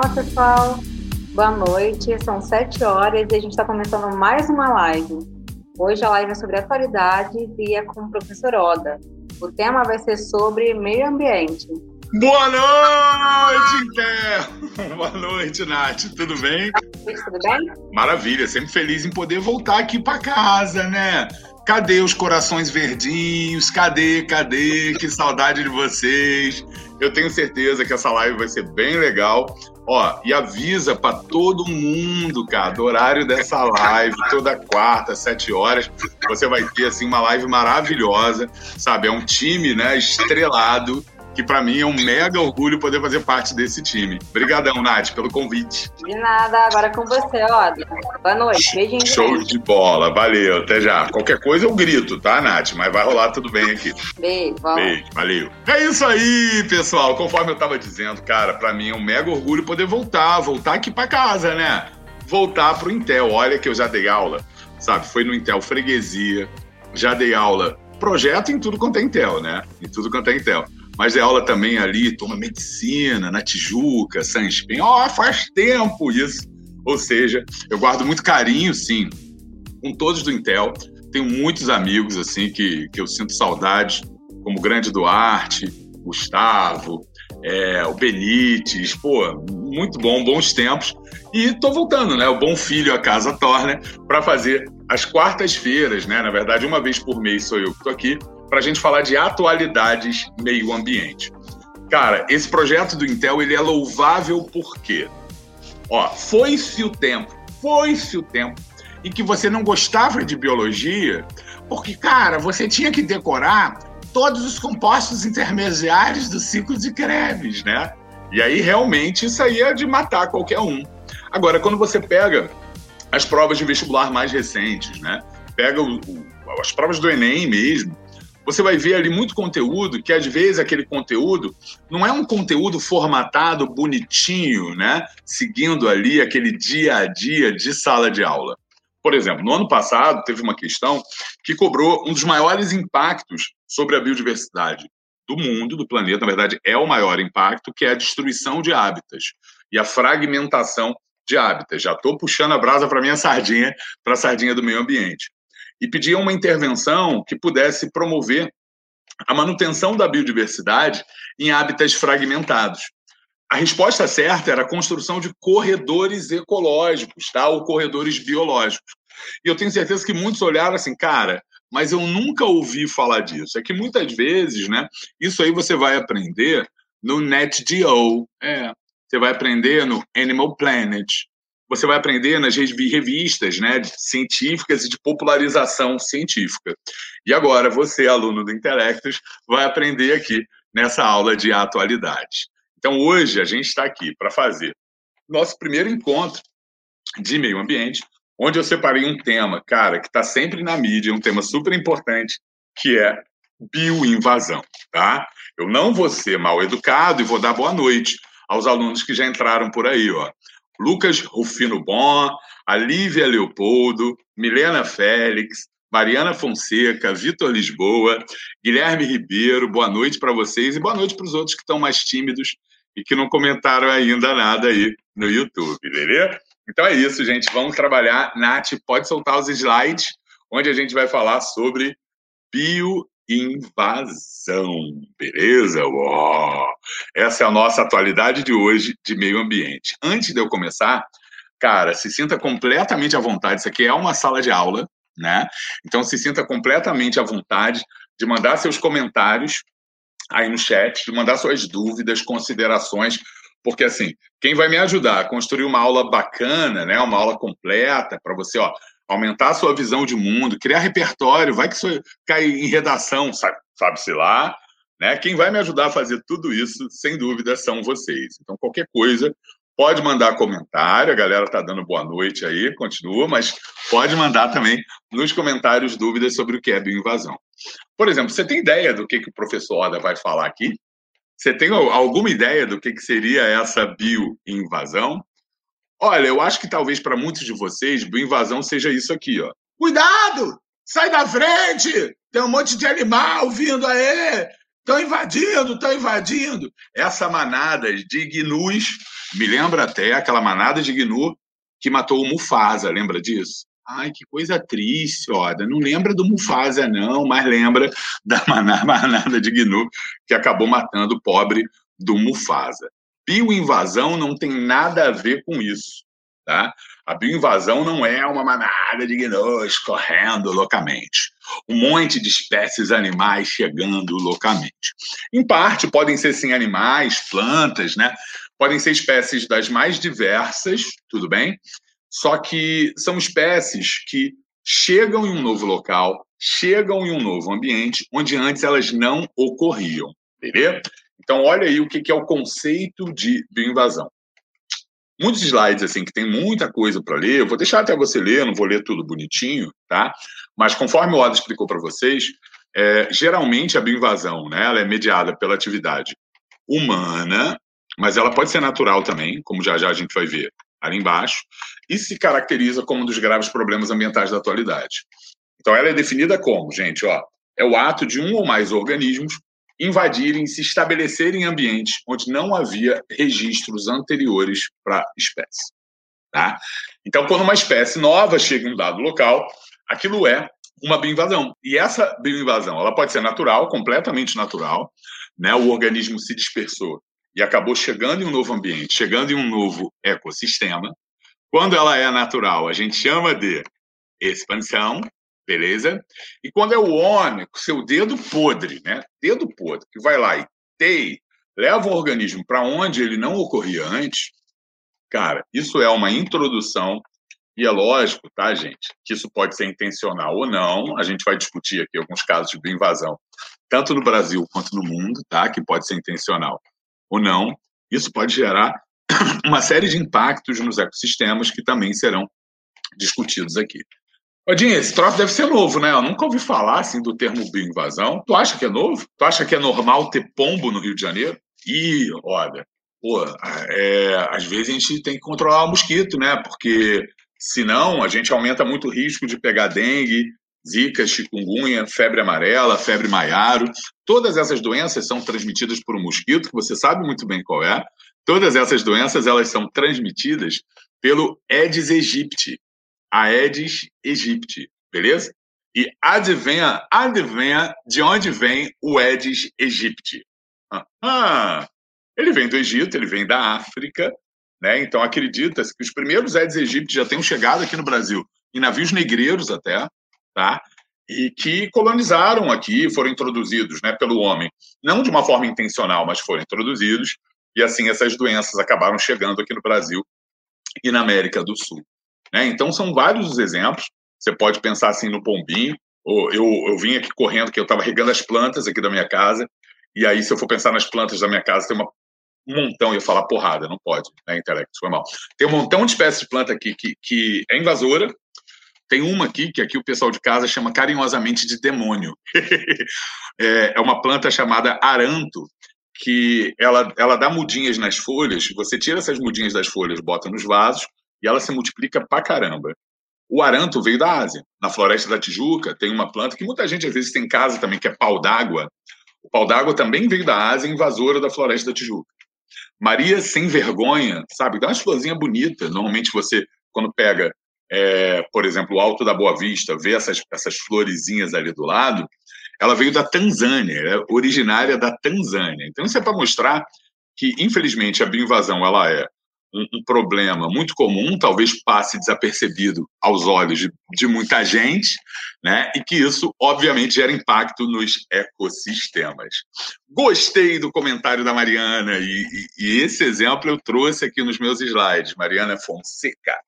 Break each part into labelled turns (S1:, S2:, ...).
S1: Fala pessoal, boa noite. São sete horas e a gente está começando mais uma live. Hoje a live é sobre atualidade e é com o professor Oda. O tema vai ser sobre meio ambiente.
S2: Boa noite, Inter! Boa noite, Nath. Tudo bem?
S1: Tudo bem?
S2: Maravilha, sempre feliz em poder voltar aqui para casa, né? Cadê os corações verdinhos? Cadê, cadê? Que saudade de vocês. Eu tenho certeza que essa live vai ser bem legal. Ó, e avisa para todo mundo, cara, do horário dessa live, toda quarta, sete horas, você vai ter assim uma live maravilhosa, sabe? É um time, né, estrelado que para mim é um mega orgulho poder fazer parte desse time. Obrigadão, Nath, pelo convite.
S1: De nada, agora com você, ó. Boa noite, beijinho.
S2: Show de bola, valeu, até já. Qualquer coisa eu grito, tá, Nath? Mas vai rolar tudo bem aqui.
S1: Beijo.
S2: Beijo, valeu. É isso aí, pessoal. Conforme eu tava dizendo, cara, para mim é um mega orgulho poder voltar, voltar aqui para casa, né? Voltar pro Intel. Olha que eu já dei aula, sabe? Foi no Intel Freguesia, já dei aula projeto em tudo quanto é Intel, né? Em tudo quanto é Intel mas é aula também ali, toma medicina, na Tijuca, Sanspem. Ó, oh, faz tempo isso. Ou seja, eu guardo muito carinho, sim, com todos do Intel. Tenho muitos amigos, assim, que, que eu sinto saudade, como o Grande Duarte, Gustavo, é, o Benítez, pô, muito bom, bons tempos. E tô voltando, né? O Bom Filho a Casa Torna, para fazer as quartas-feiras, né? Na verdade, uma vez por mês sou eu que tô aqui, para a gente falar de atualidades meio ambiente. Cara, esse projeto do Intel ele é louvável porque, ó, foi-se o tempo, foi-se o tempo em que você não gostava de biologia, porque, cara, você tinha que decorar todos os compostos intermediários do ciclo de Krebs, né? E aí, realmente, isso aí é de matar qualquer um. Agora, quando você pega as provas de vestibular mais recentes, né? Pega o, o, as provas do Enem mesmo, você vai ver ali muito conteúdo que às vezes aquele conteúdo não é um conteúdo formatado bonitinho, né? Seguindo ali aquele dia a dia de sala de aula. Por exemplo, no ano passado teve uma questão que cobrou um dos maiores impactos sobre a biodiversidade do mundo, do planeta, na verdade é o maior impacto, que é a destruição de hábitats e a fragmentação de hábitats. Já estou puxando a brasa para minha sardinha, para a sardinha do meio ambiente e pediam uma intervenção que pudesse promover a manutenção da biodiversidade em hábitats fragmentados. A resposta certa era a construção de corredores ecológicos, tá? ou corredores biológicos. E eu tenho certeza que muitos olharam assim, cara, mas eu nunca ouvi falar disso. É que muitas vezes, né, isso aí você vai aprender no NetGeo, é, você vai aprender no Animal Planet, você vai aprender nas revistas né, científicas e de popularização científica. E agora, você, aluno do Intelectus, vai aprender aqui nessa aula de atualidade. Então, hoje, a gente está aqui para fazer nosso primeiro encontro de meio ambiente, onde eu separei um tema, cara, que está sempre na mídia, um tema super importante, que é bioinvasão, tá? Eu não vou ser mal educado e vou dar boa noite aos alunos que já entraram por aí, ó. Lucas Rufino Bon, Alívia Leopoldo, Milena Félix, Mariana Fonseca, Vitor Lisboa, Guilherme Ribeiro, boa noite para vocês e boa noite para os outros que estão mais tímidos e que não comentaram ainda nada aí no YouTube, beleza? Então é isso, gente. Vamos trabalhar. Nath, pode soltar os slides, onde a gente vai falar sobre bio invasão. Beleza? Uou! Essa é a nossa atualidade de hoje de meio ambiente. Antes de eu começar, cara, se sinta completamente à vontade. Isso aqui é uma sala de aula, né? Então se sinta completamente à vontade de mandar seus comentários aí no chat, de mandar suas dúvidas, considerações, porque assim, quem vai me ajudar a construir uma aula bacana, né, uma aula completa para você, ó, aumentar a sua visão de mundo, criar repertório, vai que isso cai em redação, sabe, sabe-se lá, né? Quem vai me ajudar a fazer tudo isso, sem dúvida, são vocês. Então, qualquer coisa, pode mandar comentário, a galera tá dando boa noite aí, continua, mas pode mandar também nos comentários dúvidas sobre o que é bioinvasão. Por exemplo, você tem ideia do que, que o professor Oda vai falar aqui? Você tem alguma ideia do que, que seria essa bioinvasão? Olha, eu acho que talvez para muitos de vocês, bioinvasão seja isso aqui, ó. Cuidado! Sai da frente! Tem um monte de animal vindo aí! Estão invadindo, estão invadindo. Essa manada de gnus Me lembra até aquela manada de gnu que matou o Mufasa, lembra disso? Ai, que coisa triste, Oda. Não lembra do Mufasa, não, mas lembra da manada de gnu que acabou matando o pobre do Mufasa. Bioinvasão não tem nada a ver com isso. Tá? A bioinvasão não é uma manada de gnus correndo loucamente. Um monte de espécies animais chegando loucamente. Em parte, podem ser sim animais, plantas, né? Podem ser espécies das mais diversas, tudo bem? Só que são espécies que chegam em um novo local, chegam em um novo ambiente onde antes elas não ocorriam, beleza? Então, olha aí o que é o conceito de bioinvasão. Muitos slides, assim, que tem muita coisa para ler, eu vou deixar até você ler, não vou ler tudo bonitinho, tá? Mas conforme o Oda explicou para vocês, é, geralmente a bioinvasão, né, ela é mediada pela atividade humana, mas ela pode ser natural também, como já já a gente vai ver ali embaixo, e se caracteriza como um dos graves problemas ambientais da atualidade. Então, ela é definida como, gente, ó, é o ato de um ou mais organismos invadirem se estabelecerem em ambientes onde não havia registros anteriores para espécie. Tá? Então, quando uma espécie nova chega em um dado local, aquilo é uma bioinvasão. E essa bioinvasão ela pode ser natural, completamente natural. Né? O organismo se dispersou e acabou chegando em um novo ambiente, chegando em um novo ecossistema. Quando ela é natural, a gente chama de expansão, beleza? E quando é o homem, com seu dedo podre, né? Dedo podre, que vai lá e tei, leva o organismo para onde ele não ocorria antes, cara, isso é uma introdução e é lógico, tá, gente, que isso pode ser intencional ou não. A gente vai discutir aqui alguns casos de invasão, tanto no Brasil quanto no mundo, tá, que pode ser intencional ou não. Isso pode gerar uma série de impactos nos ecossistemas que também serão discutidos aqui. Odinho, esse troço deve ser novo, né? Eu nunca ouvi falar assim do termo bioinvasão. Tu acha que é novo? Tu acha que é normal ter pombo no Rio de Janeiro? Ih, olha, pô, é, às vezes a gente tem que controlar o mosquito, né? Porque senão a gente aumenta muito o risco de pegar dengue, zika, chikungunya, febre amarela, febre maiaro. Todas essas doenças são transmitidas por um mosquito, que você sabe muito bem qual é. Todas essas doenças elas são transmitidas pelo Aedes aegypti, Aedes aegypti, beleza? E adivinha, adivinha de onde vem o Aedes aegypti? Ah, ele vem do Egito, ele vem da África, né? Então acredita-se que os primeiros Aedes aegypti já tenham chegado aqui no Brasil em navios negreiros até, tá? E que colonizaram aqui, foram introduzidos, né, pelo homem, não de uma forma intencional, mas foram introduzidos e assim essas doenças acabaram chegando aqui no Brasil e na América do Sul. Né? Então, são vários os exemplos. Você pode pensar assim no pombinho. Eu, eu vim aqui correndo, que eu estava regando as plantas aqui da minha casa. E aí, se eu for pensar nas plantas da minha casa, tem uma, um montão. Eu falar porrada, não pode, né? Intelecto, foi mal. Tem um montão de espécies de planta aqui que, que é invasora. Tem uma aqui, que aqui o pessoal de casa chama carinhosamente de demônio. É, é uma planta chamada aranto, que ela, ela dá mudinhas nas folhas. Você tira essas mudinhas das folhas, bota nos vasos, e ela se multiplica pra caramba. O aranto veio da Ásia. Na floresta da Tijuca tem uma planta que muita gente às vezes tem em casa também, que é pau d'água. O pau d'água também veio da Ásia, invasora da floresta da Tijuca. Maria sem vergonha, sabe? Dá uma florzinha bonita. Normalmente você, quando pega, é, por exemplo, o Alto da Boa Vista, vê essas, essas florezinhas ali do lado, ela veio da Tanzânia, é originária da Tanzânia. Então isso é para mostrar que, infelizmente, a bioinvasão ela é um, um, problema muito comum, talvez passe desapercebido aos olhos de, de, muita gente, né? E que isso, obviamente, gera impacto nos ecossistemas. Gostei do comentário da Mariana, e, e, e esse exemplo eu trouxe aqui nos meus slides. Mariana Fonseca.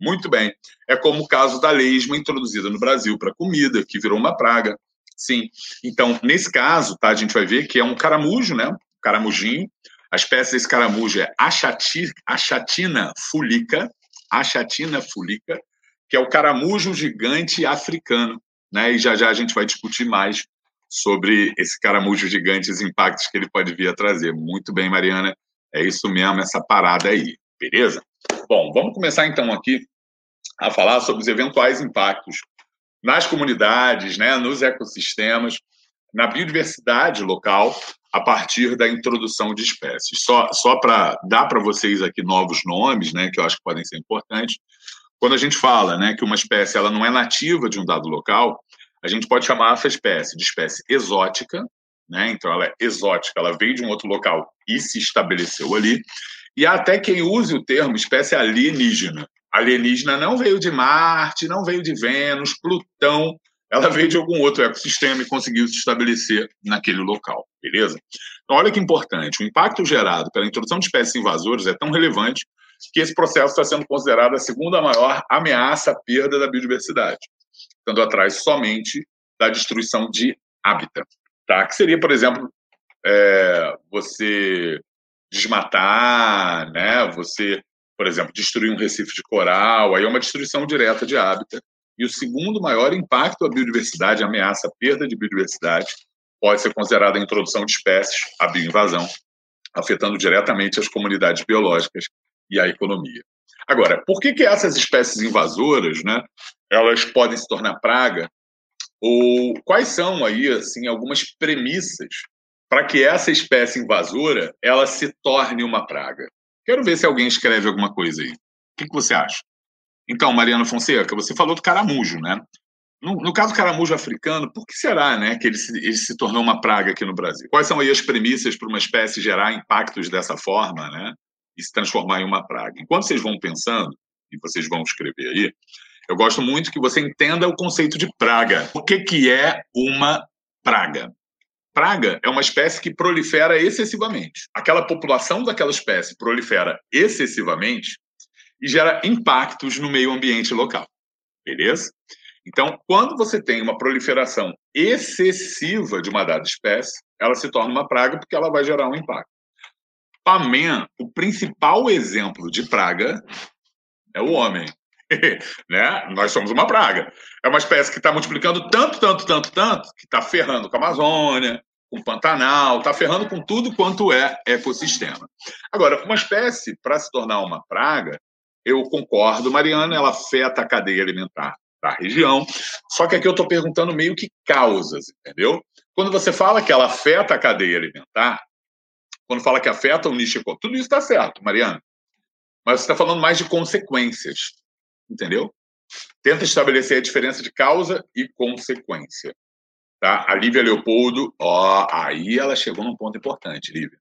S2: Muito bem. É como o caso da lesma introduzida no Brasil para comida, que virou uma praga. Sim. Então, nesse caso, tá, a gente vai ver que é um caramujo, né? Caramujinho, a espécie desse caramujo é Achati, Achatina fulica, Achatina fulica, que é o caramujo gigante africano. Né? E já já a gente vai discutir mais sobre esse caramujo gigante, os impactos que ele pode vir a trazer. Muito bem, Mariana. É isso mesmo, essa parada aí. Beleza? Bom, vamos começar então aqui a falar sobre os eventuais impactos nas comunidades, né, nos ecossistemas, na biodiversidade local a partir da introdução de espécies. Só, só para dar para vocês aqui novos nomes, né, que eu acho que podem ser importantes. Quando a gente fala né, que uma espécie ela não é nativa de um dado local, a gente pode chamar essa espécie de espécie exótica, né? Então ela é exótica, ela veio de um outro local e se estabeleceu ali. E há até quem use o termo espécie alienígena. Alienígena não veio de Marte, não veio de Vênus, Plutão, ela veio de algum outro ecossistema e conseguiu se estabelecer naquele local, beleza? Então, olha que importante, o impacto gerado pela introdução de espécies invasoras é tão relevante que esse processo está sendo considerado a segunda maior ameaça à perda da biodiversidade, estando atrás somente da destruição de hábitat, tá? Que seria, por exemplo, é, você desmatar, né? Você, por exemplo, destruir um recife de coral, aí é uma destruição direta de hábitat. E o segundo maior impacto à biodiversidade, ameaça, a perda de biodiversidade, pode ser considerada a introdução de espécies, a bioinvasão, afetando diretamente as comunidades biológicas e a economia. Agora, por que, que essas espécies invasoras, né, elas podem se tornar praga? Ou quais são aí, assim, algumas premissas para que essa espécie invasora ela se torne uma praga? Quero ver se alguém escreve alguma coisa aí. O que, que você acha? Então, Mariana Fonseca, você falou do caramujo, né? No, no, caso do caramujo africano, por que será né, que ele se, ele se, tornou uma praga aqui no Brasil? Quais são aí as premissas para uma espécie gerar impactos dessa forma né, e se transformar em uma praga? Enquanto vocês vão pensando, e vocês vão escrever aí, eu gosto muito que você entenda o conceito de praga. O que, que é uma praga? Praga é uma espécie que prolifera excessivamente. Aquela população daquela espécie prolifera excessivamente e gera impactos no meio ambiente local. Beleza? Então, quando você tem uma proliferação excessiva de uma dada espécie, ela se torna uma praga porque ela vai gerar um impacto. Pamen, o principal exemplo de praga é o homem. né? Nós somos uma praga. É uma espécie que está multiplicando tanto, tanto, tanto, tanto, que está ferrando com a Amazônia, com o Pantanal, está ferrando com tudo quanto é ecossistema. Agora, uma espécie, para se tornar uma praga, eu concordo, Mariana, ela afeta a cadeia alimentar da região. Só que aqui eu estou perguntando meio que causas, entendeu? Quando você fala que ela afeta a cadeia alimentar, quando fala que afeta o nicho econômico, tudo isso está certo, Mariana. Mas você está falando mais de consequências, entendeu? Tenta estabelecer a diferença de causa e consequência. Tá? A Lívia Leopoldo, ó, aí ela chegou num ponto importante, Lívia.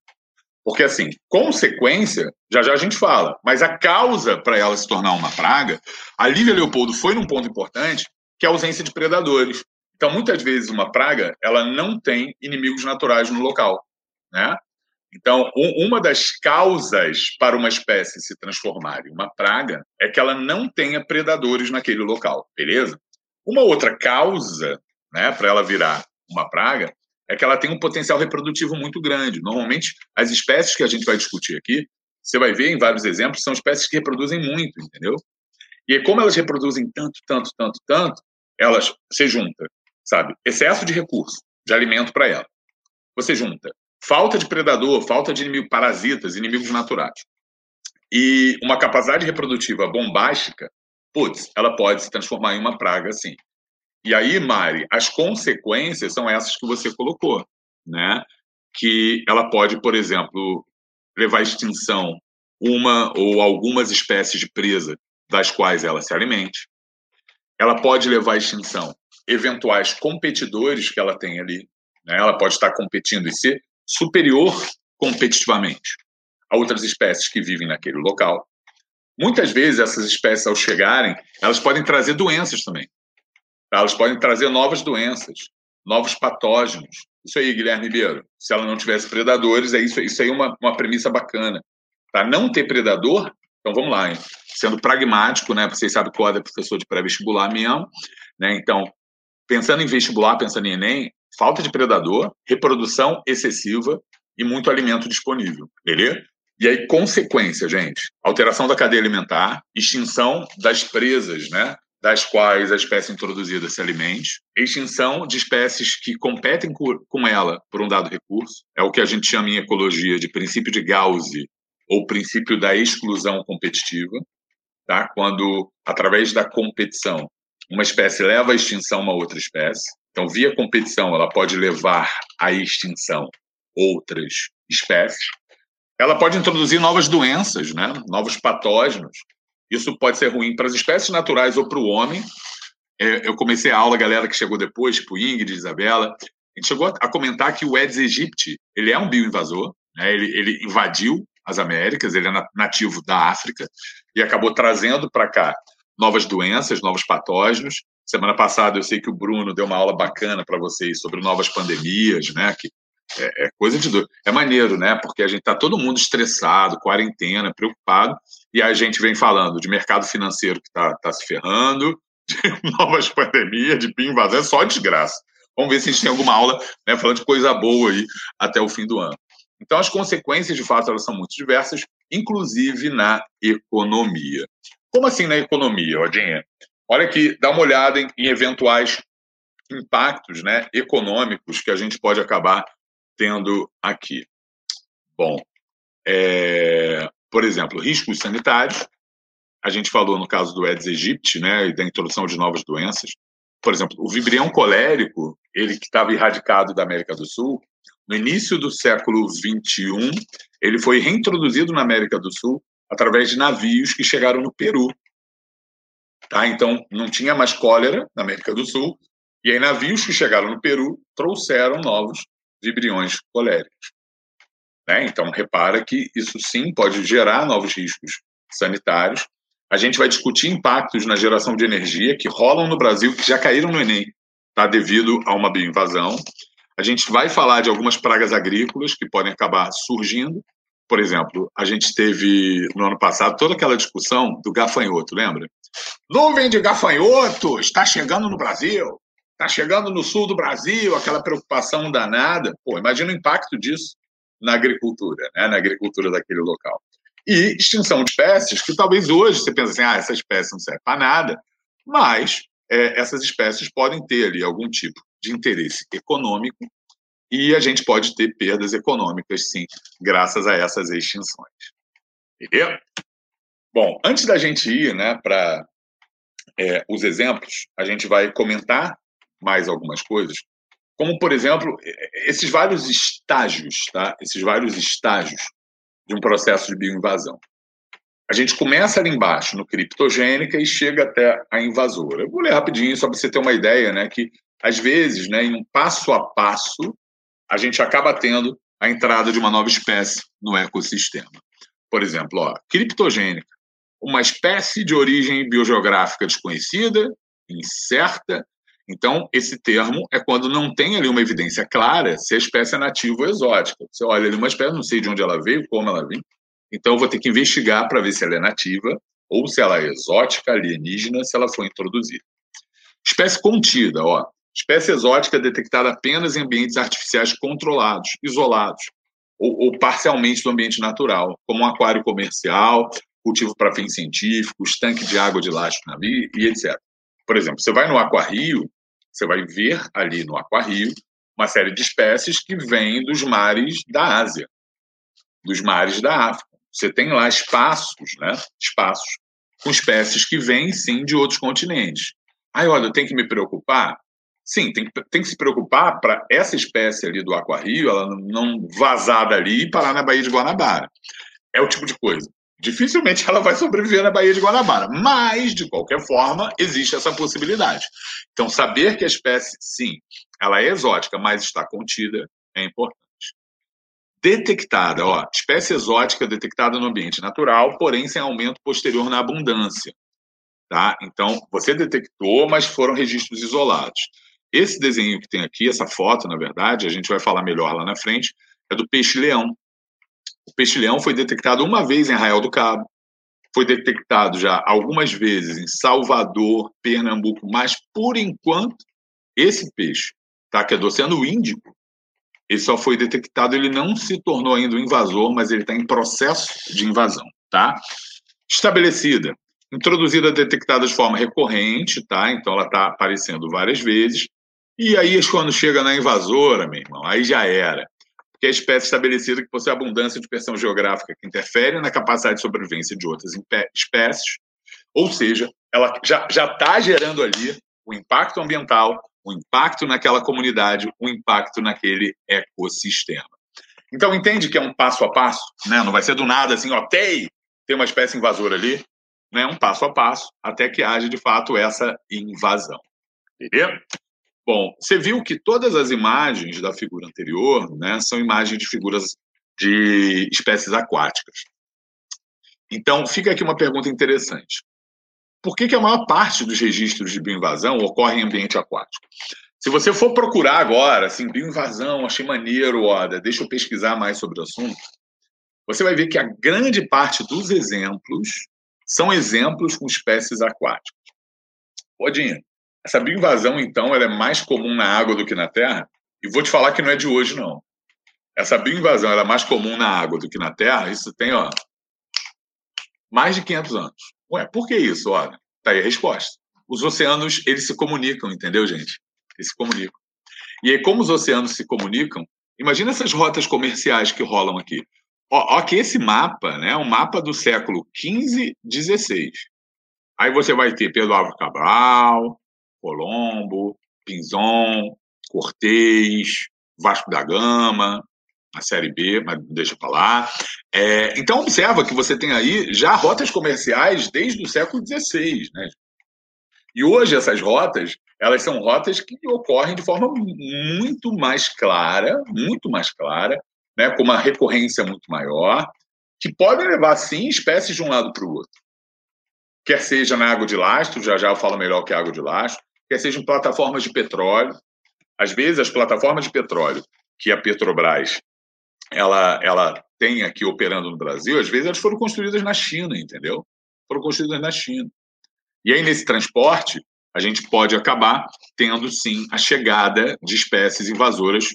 S2: Porque, assim, consequência, já já a gente fala, mas a causa para ela se tornar uma praga, a Lívia Leopoldo foi num ponto importante, que é a ausência de predadores. Então, muitas vezes, uma praga, ela não tem inimigos naturais no local, né? Então, um, uma das causas para uma espécie se transformar em uma praga é que ela não tenha predadores naquele local, beleza? Uma outra causa, né, para ela virar uma praga, é que ela tem um potencial reprodutivo muito grande. Normalmente, as espécies que a gente vai discutir aqui, você vai ver em vários exemplos, são espécies que reproduzem muito, entendeu? E como elas reproduzem tanto, tanto, tanto, tanto, elas se juntam, sabe? Excesso de recurso, de alimento para ela. Você junta falta de predador, falta de inimigo, parasitas, inimigos naturais. E uma capacidade reprodutiva bombástica, putz, ela pode se transformar em uma praga, sim. E aí, Mari, as consequências são essas que você colocou, né? Que ela pode, por exemplo, levar à extinção uma ou algumas espécies de presa das quais ela se alimente. Ela pode levar à extinção eventuais competidores que ela tem ali. Né? Ela pode estar competindo e ser superior competitivamente a outras espécies que vivem naquele local. Muitas vezes essas espécies, ao chegarem, elas podem trazer doenças também. Elas podem trazer novas doenças, novos patógenos. Isso aí, Guilherme Ribeiro. Se ela não tivesse predadores, é isso, isso aí é uma, uma premissa bacana. Para não ter predador, então vamos lá, hein? sendo pragmático, né? Vocês sabem que o é professor de pré-vestibular mesmo, né? Então, pensando em vestibular, pensando em Enem, falta de predador, reprodução excessiva e muito alimento disponível, beleza? E aí, consequência, gente, alteração da cadeia alimentar, extinção das presas, né? Das quais a espécie introduzida se alimente, extinção de espécies que competem com ela por um dado recurso, é o que a gente chama em ecologia de princípio de Gauss ou princípio da exclusão competitiva, tá? quando, através da competição, uma espécie leva à extinção uma outra espécie. Então, via competição, ela pode levar à extinção outras espécies, ela pode introduzir novas doenças, né? novos patógenos. Isso pode ser ruim para as espécies naturais ou para o homem. É, eu comecei a aula, galera que chegou depois, tipo Ingrid, Isabela, a gente chegou a comentar que o Aedes aegypti, ele é um bioinvasor, né? ele, ele invadiu as Américas, ele é nativo da África e acabou trazendo para cá novas doenças, novos patógenos. Semana passada eu sei que o Bruno deu uma aula bacana para vocês sobre novas pandemias, né? Que é, é coisa de doido. É maneiro, né? Porque a gente está todo mundo estressado, quarentena, preocupado, e a gente vem falando de mercado financeiro que está tá se ferrando, de novas pandemias, de PIN vazio, é só desgraça. Vamos ver se a gente tem alguma aula né, falando de coisa boa aí até o fim do ano. Então, as consequências, de fato, elas são muito diversas, inclusive na economia. Como assim na economia, Odinha? Olha aqui, dá uma olhada em, em eventuais impactos né, econômicos que a gente pode acabar tendo aqui. Bom, é, por exemplo, riscos sanitários. A gente falou no caso do Aedes aegypti, né, e da introdução de novas doenças. Por exemplo, o vibrião colérico, ele que estava erradicado da América do Sul, no início do século XXI, ele foi reintroduzido na América do Sul através de navios que chegaram no Peru. Tá? Então, não tinha mais cólera na América do Sul, e aí navios que chegaram no Peru trouxeram novos vibriões coléricos. Né? Então, repara que isso sim pode gerar novos riscos sanitários. A gente vai discutir impactos na geração de energia que rolam no Brasil, que já caíram no Enem, tá? devido a uma bioinvasão. A gente vai falar de algumas pragas agrícolas que podem acabar surgindo. Por exemplo, a gente teve no ano passado toda aquela discussão do gafanhoto, lembra? Nuvem de gafanhoto está chegando no Brasil, está chegando no sul do Brasil, aquela preocupação danada. Pô, imagina o impacto disso na agricultura, né? na agricultura daquele local. E extinção de espécies, que talvez hoje você pense assim, ah, essa espécie não serve para nada, mas é, essas espécies podem ter ali algum tipo de interesse econômico e a gente pode ter perdas econômicas, sim, graças a essas extinções. Entendeu? Bom, antes da gente ir né, para é, os exemplos, a gente vai comentar mais algumas coisas, como, por exemplo, esses vários estágios, tá? esses vários estágios de um processo de bioinvasão. A gente começa ali embaixo, no criptogênica, e chega até a invasora. Eu vou ler rapidinho, só para você ter uma ideia, né, que, às vezes, né, em um passo a passo, a gente acaba tendo a entrada de uma nova espécie no ecossistema. Por exemplo, ó, criptogênica, uma espécie de origem biogeográfica desconhecida, incerta, então, esse termo é quando não tem ali uma evidência clara se a espécie é nativa ou exótica. Você olha ali uma espécie, não sei de onde ela veio, como ela veio. Então, eu vou ter que investigar para ver se ela é nativa ou se ela é exótica, alienígena, se ela foi introduzida. Espécie contida, ó. Espécie exótica detectada apenas em ambientes artificiais controlados, isolados, ou, ou parcialmente do ambiente natural, como um aquário comercial, cultivo para fins científicos, tanque de água de lastro navio e etc. Por exemplo, você vai no Aquarrio, você vai ver ali no Aquarrio uma série de espécies que vêm dos mares da Ásia, dos mares da África. Você tem lá espaços, né? Espaços com espécies que vêm, sim, de outros continentes. Aí, olha, tenho que me preocupar? Sim, tem, tem que se preocupar para essa espécie ali do Aquarrio, ela não vazar dali e parar na Baía de Guanabara. É o tipo de coisa dificilmente ela vai sobreviver na Baía de Guanabara. Mas, de qualquer forma, existe essa possibilidade. Então, saber que a espécie, sim, ela é exótica, mas está contida, é importante. Detectada, ó, espécie exótica detectada no ambiente natural, porém sem aumento posterior na abundância. Tá? Então, você detectou, mas foram registros isolados. Esse desenho que tem aqui, essa foto, na verdade, a gente vai falar melhor lá na frente, é do peixe-leão, o peixe-leão foi detectado uma vez em Arraial do Cabo, foi detectado já algumas vezes em Salvador, Pernambuco, mas por enquanto esse peixe, tá, que é do Oceano Índico, ele só foi detectado, ele não se tornou ainda um invasor, mas ele está em processo de invasão, tá? Estabelecida, introduzida, detectada de forma recorrente, tá? Então ela está aparecendo várias vezes. E aí, quando chega na invasora, meu irmão, aí já era que é a espécie estabelecida que possui abundância de dispersão geográfica que interfere na capacidade de sobrevivência de outras espécies, ou seja, ela já está gerando ali o impacto ambiental, o impacto naquela comunidade, o impacto naquele ecossistema. Então entende que é um passo a passo, né? Não vai ser do nada assim, ó, tem, tem uma espécie invasora ali, né? Um passo a passo até que haja de fato essa invasão. Entendeu? Bom, você viu que todas as imagens da figura anterior, né, são imagens de figuras de espécies aquáticas. Então, fica aqui uma pergunta interessante. Por que, que a maior parte dos registros de bioinvasão ocorre em ambiente aquático? Se você for procurar agora, assim, bioinvasão, achei maneiro, Oda, deixa eu pesquisar mais sobre o assunto, você vai ver que a grande parte dos exemplos são exemplos com espécies aquáticas. Podinho, essa bioinvasão, então, ela é mais comum na água do que na terra? E vou te falar que não é de hoje, não. Essa bioinvasão ela é mais comum na água do que na terra, isso tem, ó, mais de 500 anos. Ué, por que isso? Olha, tá aí a resposta. Os oceanos, eles se comunicam, entendeu, gente? Eles se comunicam. E aí, como os oceanos se comunicam, imagina essas rotas comerciais que rolam aqui. Ó, ó que esse mapa, né, é um mapa do século XV, XVI. Aí você vai ter Pedro Álvaro Cabral, Colombo, Pinzon, Cortês, Vasco da Gama, a Série B, mas deixa para lá. É, então, observa que você tem aí já rotas comerciais desde o século XVI. Né? E hoje essas rotas, elas são rotas que ocorrem de forma muito mais clara, muito mais clara, né, com uma recorrência muito maior, que podem levar, sim, espécies de um lado para o outro. Quer seja na água de lastro, já já eu falo melhor que água de lastro, quer seja em plataformas de petróleo. Às vezes, as plataformas de petróleo que a Petrobras ela, ela tem aqui operando no Brasil, às vezes elas foram construídas na China, entendeu? Foram construídas na China. E aí, nesse transporte, a gente pode acabar tendo, sim, a chegada de espécies invasoras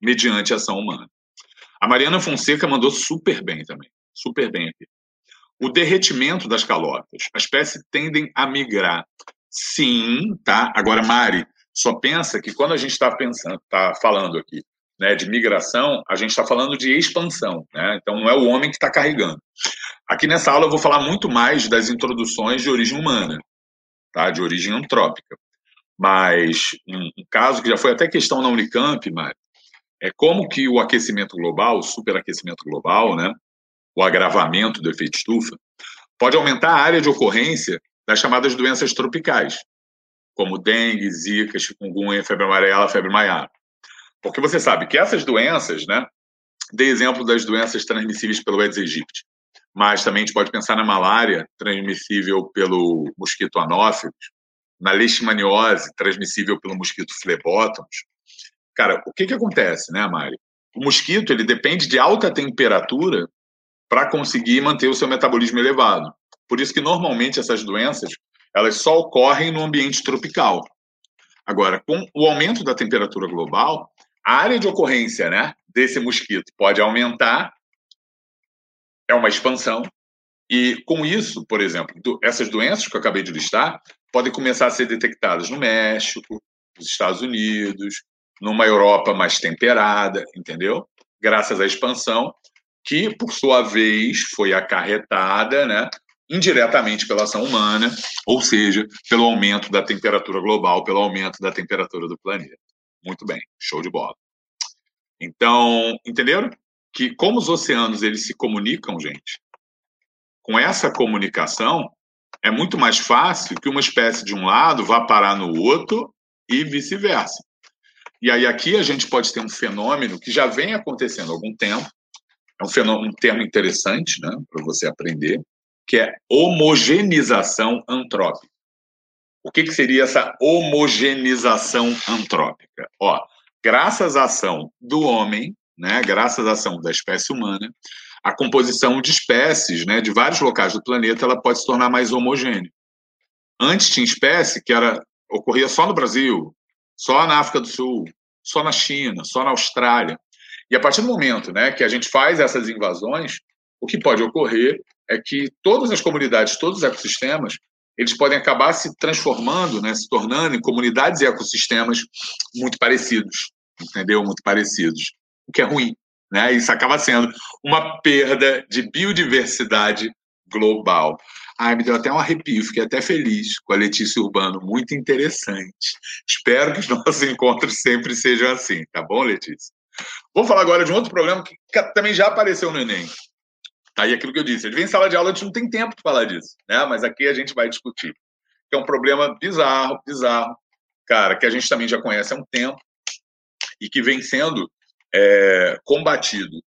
S2: mediante ação humana. A Mariana Fonseca mandou super bem também, super bem aqui. O derretimento das calotas. As espécies tendem a migrar. Sim, tá? Agora, Mari, só pensa que quando a gente está pensando, está falando aqui né, de migração, a gente está falando de expansão, né? Então não é o homem que está carregando. Aqui nessa aula eu vou falar muito mais das introduções de origem humana, tá? De origem antrópica. Mas um, um caso que já foi até questão na Unicamp, Mário, é como que o aquecimento global, o superaquecimento global, né, o agravamento do efeito estufa, pode aumentar a área de ocorrência das chamadas doenças tropicais, como dengue, zika, chikungunya, febre amarela, febre maiara. Porque você sabe que essas doenças, né? Dei exemplo das doenças transmissíveis pelo Aedes aegypti, mas também a gente pode pensar na malária, transmissível pelo mosquito anófilos, na leishmaniose, transmissível pelo mosquito flebótomos. Cara, o que que acontece, né, Mari? O mosquito, ele depende de alta temperatura para conseguir manter o seu metabolismo elevado. Por isso que normalmente essas doenças, elas só ocorrem no ambiente tropical. Agora, com o aumento da temperatura global, a área de ocorrência né, desse mosquito pode aumentar, é uma expansão, e com isso, por exemplo, essas doenças que eu acabei de listar podem começar a ser detectadas no México, nos Estados Unidos, numa Europa mais temperada, entendeu? Graças à expansão, que, por sua vez, foi acarretada né, indiretamente pela ação humana, ou seja, pelo aumento da temperatura global, pelo aumento da temperatura do planeta. Muito bem, show de bola. Então, entenderam? Que como os oceanos eles se comunicam, gente, com essa comunicação é muito mais fácil que uma espécie de um lado vá parar no outro e vice-versa. E aí aqui a gente pode ter um fenômeno que já vem acontecendo há algum tempo, é um fenômeno, um termo interessante, né, para você aprender, que é homogeneização antrópica. O que, que seria essa homogeneização antrópica? Ó, graças à ação do homem, né, graças à ação da espécie humana, a composição de espécies né, de vários locais do planeta ela pode se tornar mais homogênea. Antes tinha espécie que era, ocorria só no Brasil, só na África do Sul, só na China, só na Austrália. E a partir do momento né, que a gente faz essas invasões, o que pode ocorrer é que todas as comunidades, todos os ecossistemas, eles podem acabar se transformando, né, se tornando em comunidades e ecossistemas muito parecidos, entendeu? Muito parecidos, o que é ruim, né? Isso acaba sendo uma perda de biodiversidade global. Ai, me deu até um arrepio, fiquei até feliz com a Letícia Urbano, muito interessante. Espero que os nossos encontros sempre sejam assim, tá bom, Letícia? Vou falar agora de um outro problema que também já apareceu no Enem. Tá aí aquilo que eu disse. Ele vem em sala de aula, a gente não tem tempo de falar disso, né? Mas aqui a gente vai discutir. Que é um problema bizarro, bizarro, cara, que a gente também já conhece há um tempo e que vem sendo é, combatido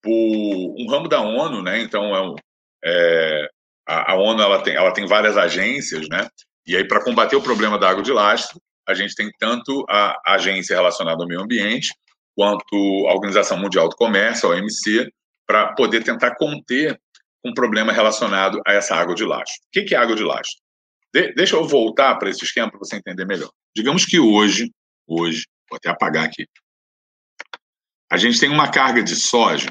S2: por um ramo da ONU, né? Então é, um, é a, a, ONU ela tem, ela tem várias agências, né? E aí para combater o problema da água de lastro, a gente tem tanto a agência relacionada ao meio ambiente quanto a Organização Mundial do Comércio, a OMC, para poder tentar conter um problema relacionado a essa água de lastro. O que é água de lastro? De, deixa eu voltar para esse esquema para você entender melhor. Digamos que hoje, hoje, vou até apagar aqui, a gente tem uma carga de soja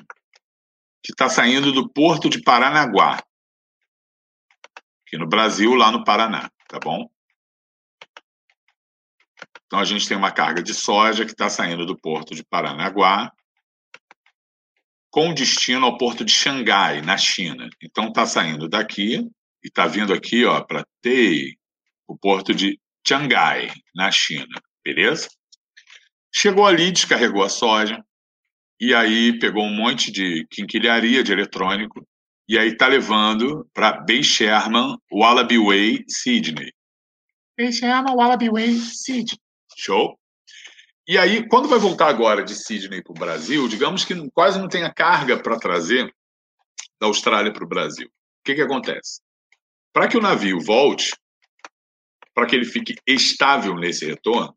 S2: que está saindo do porto de Paranaguá, aqui no Brasil, lá no Paraná, tá bom? Então a gente tem uma carga de soja que está saindo do porto de Paranaguá com destino ao porto de Xangai, na China. Então está saindo daqui e está vindo aqui, ó, para Tei, o porto de Xangai, na China, beleza? Chegou ali, descarregou a soja, e aí pegou um monte de quinquilharia de eletrônico, e aí tá levando para Bay Sherman, Wallaby Way, Sydney. Bay Sherman, Wallaby Way, Sydney. Show? E aí, quando vai voltar agora de Sydney para o Brasil, digamos que quase não tenha carga para trazer da Austrália para o Brasil. O que, que acontece? Para que o navio volte, para que ele fique estável nesse retorno,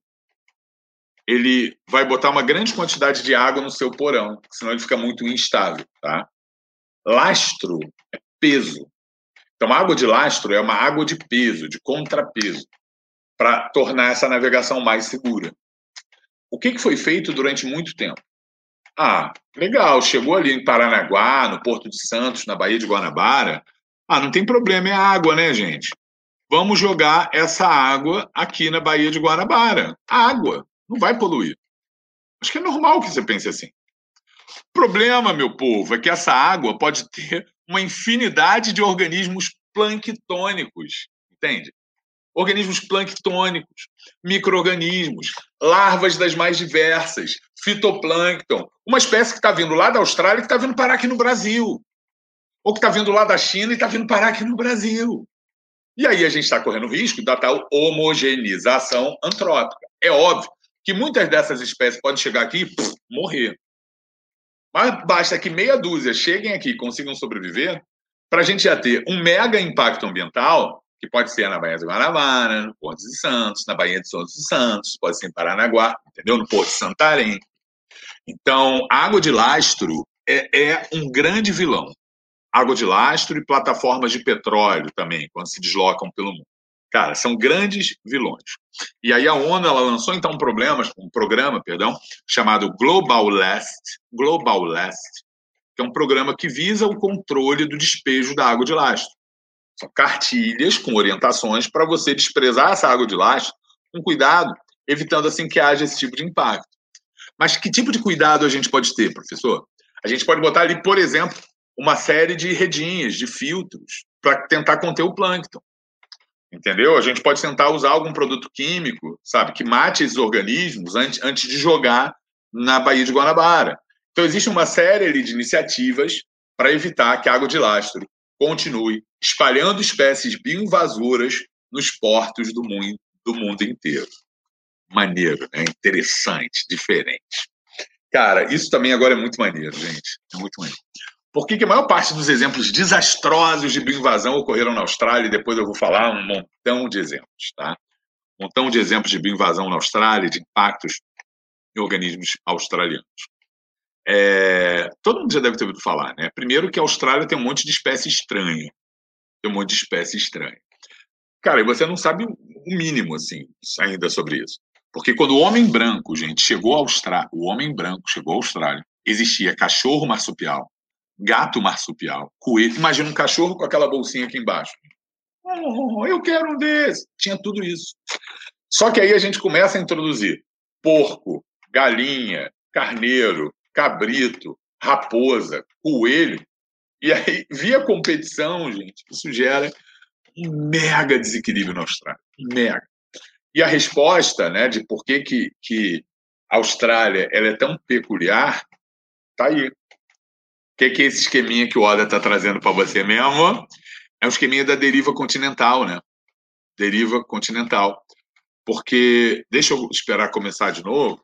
S2: ele vai botar uma grande quantidade de água no seu porão, senão ele fica muito instável, tá? Lastro é peso. Então, água de lastro é uma água de peso, de contrapeso, para tornar essa navegação mais segura. O que, que foi feito durante muito tempo? Ah, legal, chegou ali em Paranaguá, no Porto de Santos, na Baía de Guanabara. Ah, não tem problema, é água, né, gente? Vamos jogar essa água aqui na Baía de Guanabara. Água, não vai poluir. Acho que é normal que você pense assim. O problema, meu povo, é que essa água pode ter uma infinidade de organismos planctônicos, entende? Organismos planctônicos, micro-organismos, larvas das mais diversas, fitoplâncton, uma espécie que está vindo lá da Austrália e que está vindo parar aqui no Brasil, ou que está vindo lá da China e está vindo parar aqui no Brasil. E aí a gente está correndo risco da tal homogeneização antrópica. É óbvio que muitas dessas espécies podem chegar aqui e morrer. Mas basta que meia dúzia cheguem aqui e consigam sobreviver para a gente já ter um mega impacto ambiental que pode ser na Baía de Guanabara, no Porto de Santos, na Baía de Santos de Santos, pode ser em Paranaguá, entendeu? No Porto de Santarém. Então, água de lastro é, é um grande vilão. Água de lastro e plataformas de petróleo também, quando se deslocam pelo mundo. Cara, são grandes vilões. E aí a ONU ela lançou então um programa, um programa, perdão, chamado Global Last, Global Last, que é um programa que visa o controle do despejo da água de lastro. São cartilhas com orientações para você desprezar essa água de lastro com cuidado, evitando assim que haja esse tipo de impacto. Mas que tipo de cuidado a gente pode ter, professor? A gente pode botar ali, por exemplo, uma série de redinhas, de filtros, para tentar conter o plâncton. Entendeu? A gente pode tentar usar algum produto químico, sabe, que mate esses organismos antes, antes de jogar na Baía de Guanabara. Então, existe uma série de iniciativas para evitar que a água de lastro continue espalhando espécies bioinvasoras nos portos do mundo, do mundo inteiro. Maneiro, né? interessante, diferente. Cara, isso também agora é muito maneiro, gente. É muito maneiro. Por que, que a maior parte dos exemplos desastrosos de bioinvasão ocorreram na Austrália? Depois eu vou falar um montão de exemplos, tá? Um montão de exemplos de bioinvasão na Austrália, de impactos em organismos australianos. É, todo mundo já deve ter ouvido falar, né? Primeiro que a Austrália tem um monte de espécie estranha. Um monte de espécie estranha. Cara, e você não sabe o mínimo, assim, ainda sobre isso. Porque quando o homem branco, gente, chegou à Austrália, o homem branco chegou à Austrália, existia cachorro marsupial, gato marsupial, coelho. Imagina um cachorro com aquela bolsinha aqui embaixo. Oh, eu quero um desses. Tinha tudo isso. Só que aí a gente começa a introduzir porco, galinha, carneiro, cabrito, raposa, coelho. E aí, via competição, gente, isso gera um mega desequilíbrio na Austrália. Mega. E a resposta né, de por que, que, que a Austrália ela é tão peculiar, tá aí. O que, que é esse esqueminha que o Oda está trazendo para você mesmo? É o esqueminha da deriva continental, né? Deriva continental. Porque, deixa eu esperar começar de novo.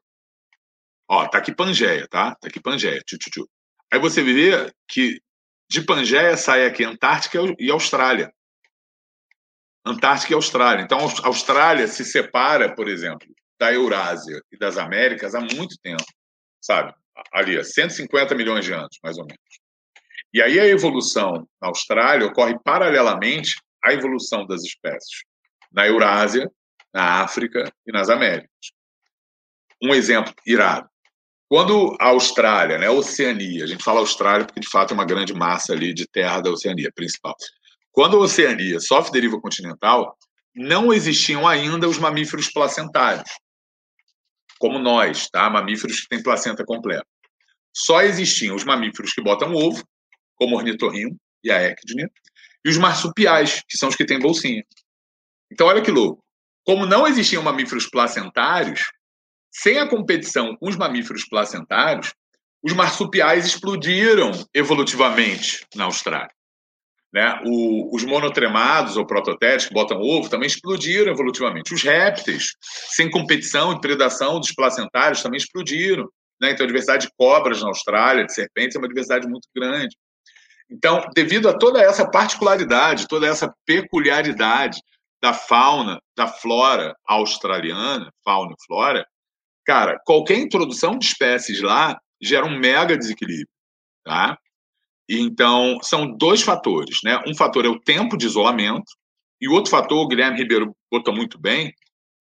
S2: Ó, tá aqui Pangeia, tá? Tá aqui Pangeia. Tchu, tchu. Aí você vê que de Pangeia sai aqui Antártica e Austrália. Antártica e Austrália. Então, a Austrália se separa, por exemplo, da Eurásia e das Américas há muito tempo, sabe? Ali, há 150 milhões de anos, mais ou menos. E aí a evolução na Austrália ocorre paralelamente à evolução das espécies na Eurásia, na África e nas Américas. Um exemplo irado. Quando a Austrália, né, a Oceania, a gente fala Austrália porque de fato é uma grande massa ali de terra da Oceania principal. Quando a Oceania sofre deriva continental, não existiam ainda os mamíferos placentários, como nós, tá? Mamíferos que têm placenta completa. Só existiam os mamíferos que botam ovo, como o ornitorrinco e a ecdne, e os marsupiais, que são os que têm bolsinha. Então, olha que louco. Como não existiam mamíferos placentários, sem a competição com os mamíferos placentários, os marsupiais explodiram evolutivamente na Austrália. Né? O, os monotremados ou prototéticos que botam ovo também explodiram evolutivamente. Os répteis, sem competição e predação dos placentários, também explodiram. Né? Então, a diversidade de cobras na Austrália, de serpentes, é uma diversidade muito grande. Então, devido a toda essa particularidade, toda essa peculiaridade da fauna, da flora australiana, fauna e flora, cara, qualquer introdução de espécies lá gera um mega desequilíbrio, tá? Então, são dois fatores, né? Um fator é o tempo de isolamento, e o outro fator, o Guilherme Ribeiro botou muito bem,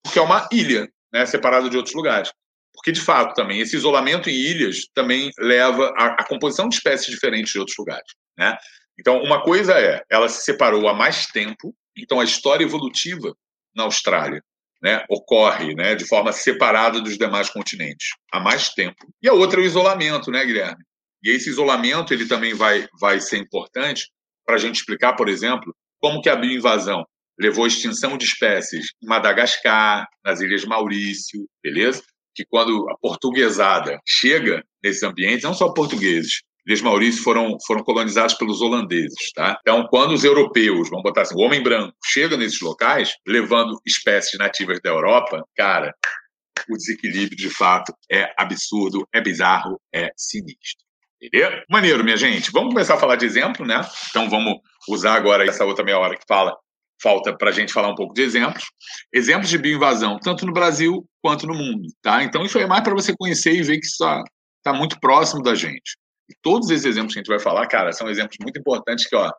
S2: porque é uma ilha, né, separada de outros lugares. Porque, de fato, também, esse isolamento em ilhas também leva à, composição de espécies diferentes de outros lugares, né? Então, uma coisa é, ela se separou há mais tempo, então a história evolutiva na Austrália né, ocorre né, de forma separada dos demais continentes há mais tempo. E a outra é o isolamento, né, Guilherme? E esse isolamento ele também vai, vai ser importante para a gente explicar, por exemplo, como que a bioinvasão levou à extinção de espécies em Madagascar, nas Ilhas Maurício, beleza? Que quando a portuguesada chega nesses ambientes, não só portugueses, Ilhas Maurício foram, foram colonizados pelos holandeses, tá? Então, quando os europeus, vamos botar assim, o homem branco, chega nesses locais, levando espécies nativas da Europa, cara, o desequilíbrio, de fato, é absurdo, é bizarro, é sinistro. Entendeu? Maneiro, minha gente. Vamos começar a falar de exemplo, né? Então vamos usar agora essa outra meia hora que fala, falta para a gente falar um pouco de exemplos. Exemplos de bioinvasão, tanto no Brasil quanto no mundo, tá? Então isso é mais para você conhecer e ver que isso está tá muito próximo da gente. E todos esses exemplos que a gente vai falar, cara, são exemplos muito importantes que, ó,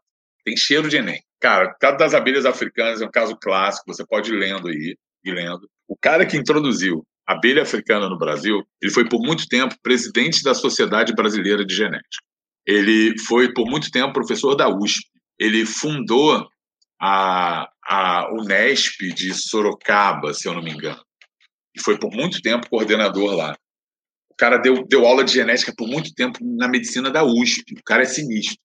S2: tem cheiro de Enem. Cara, o caso das abelhas africanas é um caso clássico, você pode ir lendo aí, e lendo. O cara que introduziu abelha africana no Brasil, ele foi por muito tempo presidente da Sociedade Brasileira de Genética. Ele foi por muito tempo professor da USP. Ele fundou a, a Unesp de Sorocaba, se eu não me engano. E foi por muito tempo coordenador lá. Cara deu, deu aula de genética por muito tempo na medicina da USP. O cara é sinistro.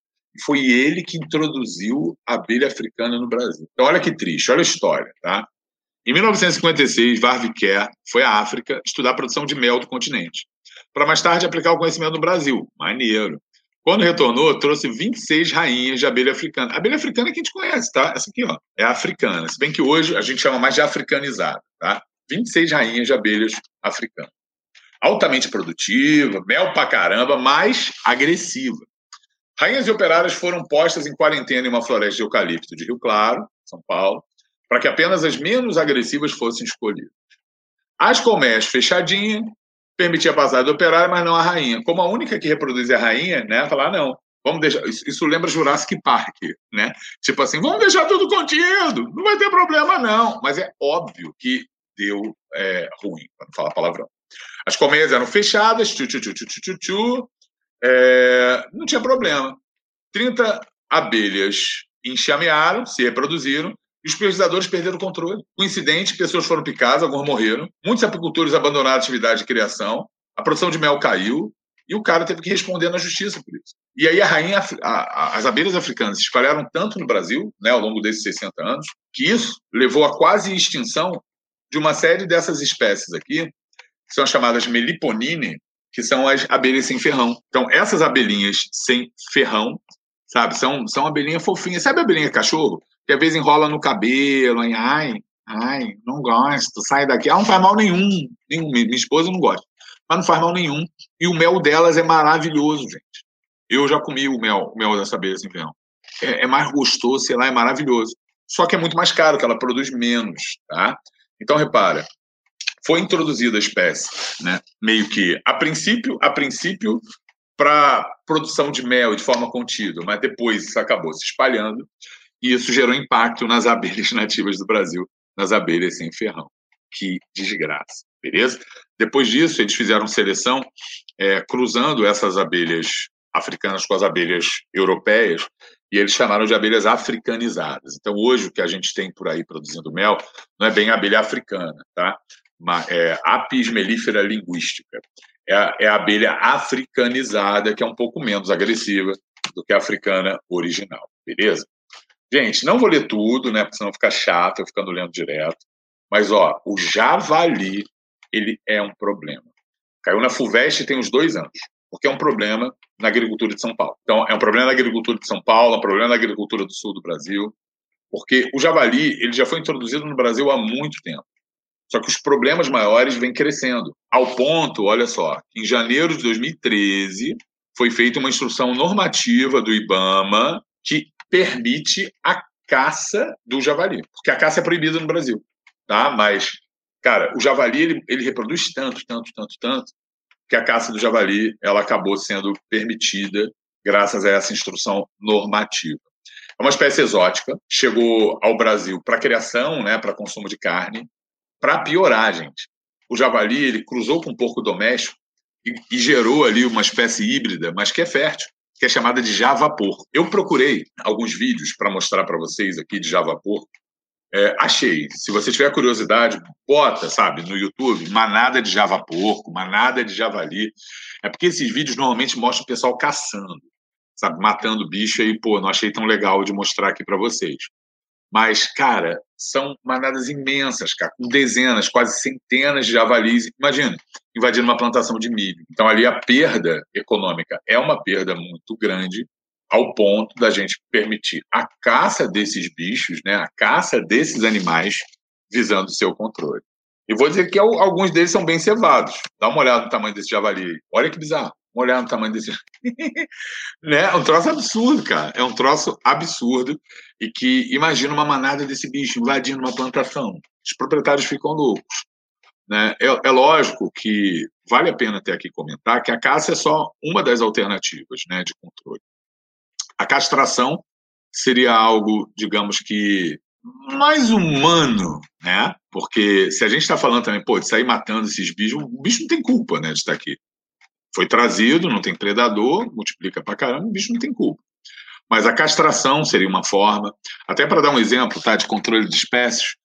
S2: Foi ele que introduziu a abelha africana no Brasil. Então, olha que triste, olha a história, tá? Em 1956, Varvy Kerr foi à África estudar a produção de mel do continente, para mais tarde aplicar o conhecimento no Brasil. Maneiro. Quando retornou, trouxe 26 rainhas de abelha africana. A abelha africana é que a gente conhece, tá? Essa aqui, ó, é africana. Se bem que hoje a gente chama mais de africanizada, tá? 26 rainhas de abelhas africanas. Altamente produtiva, mel pra caramba, mas agressiva. Rainhas e operárias foram postas em quarentena em uma floresta de eucalipto de Rio Claro, São Paulo, para que apenas as menos agressivas fossem escolhidas. As colmeias fechadinha permitia passar do operário, mas não a rainha. Como a única que reproduz é a rainha, né? Falar, não, vamos deixar. Isso, isso, lembra Jurassic Park, né? Tipo assim, vamos deixar tudo contido, não vai ter problema, não. Mas é óbvio que deu é, ruim, não falar palavrão. As colmeias eram fechadas, tchu, tchu, tchu, tchu, tchu, tchu, é, não tinha problema. 30 abelhas enxamearam, se reproduziram, e os pesquisadores perderam o controle. Coincidente, pessoas foram picadas, alguns morreram, muitos apicultores abandonaram a atividade de criação, a produção de mel caiu, e o cara teve que responder na justiça por isso. E aí a rainha, a, a, as abelhas africanas se espalharam tanto no Brasil, né, ao longo desses 60 anos, que isso levou à quase extinção de uma série dessas espécies aqui, que são chamadas meliponine, que são as abelhas sem ferrão. Então, essas abelhinhas sem ferrão, sabe, são, são abelhinhas fofinhas. Sabe a abelhinha cachorro? Que às vezes enrola no cabelo, em, ai, ai, não gosto, sai daqui. Ah, não faz mal nenhum, nenhum. Minha esposa não gosta, mas não faz mal nenhum. E o mel delas é maravilhoso, gente. Eu já comi o mel, o mel dessa abelha sem ferrão. É, é mais gostoso, sei lá, é maravilhoso. Só que é muito mais caro, que ela produz menos, tá? Então, repara, foi introduzida a espécie, né? Meio que a princípio, a princípio para produção de mel de forma contínua, mas depois isso acabou se espalhando e isso gerou impacto nas abelhas nativas do Brasil, nas abelhas sem ferrão. Que desgraça, beleza? Depois disso, eles fizeram seleção é, cruzando essas abelhas africanas com as abelhas europeias e eles chamaram de abelhas africanizadas. Então, hoje, o que a gente tem por aí produzindo mel não é bem abelha africana, tá? Uma, é, apis linguística. É a, é a abelha africanizada, que é um pouco menos agressiva do que a africana original, beleza? Gente, não vou ler tudo, né? Porque senão fica chato eu ficando lendo direto. Mas, ó, o javali, ele é um problema. Caiu na FUVEST tem uns dois anos, porque é um problema na agricultura de São Paulo. Então, é um problema na agricultura de São Paulo, é um problema na agricultura do sul do Brasil, porque o javali, ele já foi introduzido no Brasil há muito tempo. Só que os problemas maiores vêm crescendo. Ao ponto, olha só, em janeiro de 2013 foi feita uma instrução normativa do IBAMA que permite a caça do javali, porque a caça é proibida no Brasil, tá? Mas, cara, o javali ele, ele reproduz tanto, tanto, tanto, tanto que a caça do javali ela acabou sendo permitida graças a essa instrução normativa. É uma espécie exótica, chegou ao Brasil para criação, né, para consumo de carne, para piorar, gente, o javali ele cruzou com o porco doméstico e, e, gerou ali uma espécie híbrida, mas que é fértil, que é chamada de javapor. Eu procurei alguns vídeos para mostrar para vocês aqui de javapor. É, achei. Se você tiver curiosidade, bota, sabe, no YouTube, manada de javaporco, manada de javali. É porque esses vídeos normalmente mostram o pessoal caçando, sabe, matando bicho e, pô, não achei tão legal de mostrar aqui para vocês. Mas, cara, são manadas imensas, cara, com dezenas, quase centenas de javalis. Imagina, invadindo uma plantação de milho. Então, ali a perda econômica é uma perda muito grande, ao ponto da gente permitir a caça desses bichos, né, a caça desses animais, visando o seu controle. E vou dizer que alguns deles são bem cevados. Dá uma olhada no tamanho desse javali. Olha que bizarro. Olhada no tamanho desse. né? É um troço absurdo, cara. É um troço absurdo. E que imagina uma manada desse bicho invadindo uma plantação. Os proprietários ficam loucos. Né? É, é lógico que vale a pena até aqui comentar que a caça é só uma das alternativas né, de controle. A castração seria algo, digamos que, mais humano, né? Porque se a gente está falando também, pô, de sair matando esses bichos, o bicho não tem culpa, né, de estar aqui. Foi trazido, não tem predador, multiplica pra caramba, o bicho não tem culpa. Mas a castração seria uma forma, até para dar um exemplo, tá, de controle de espécies.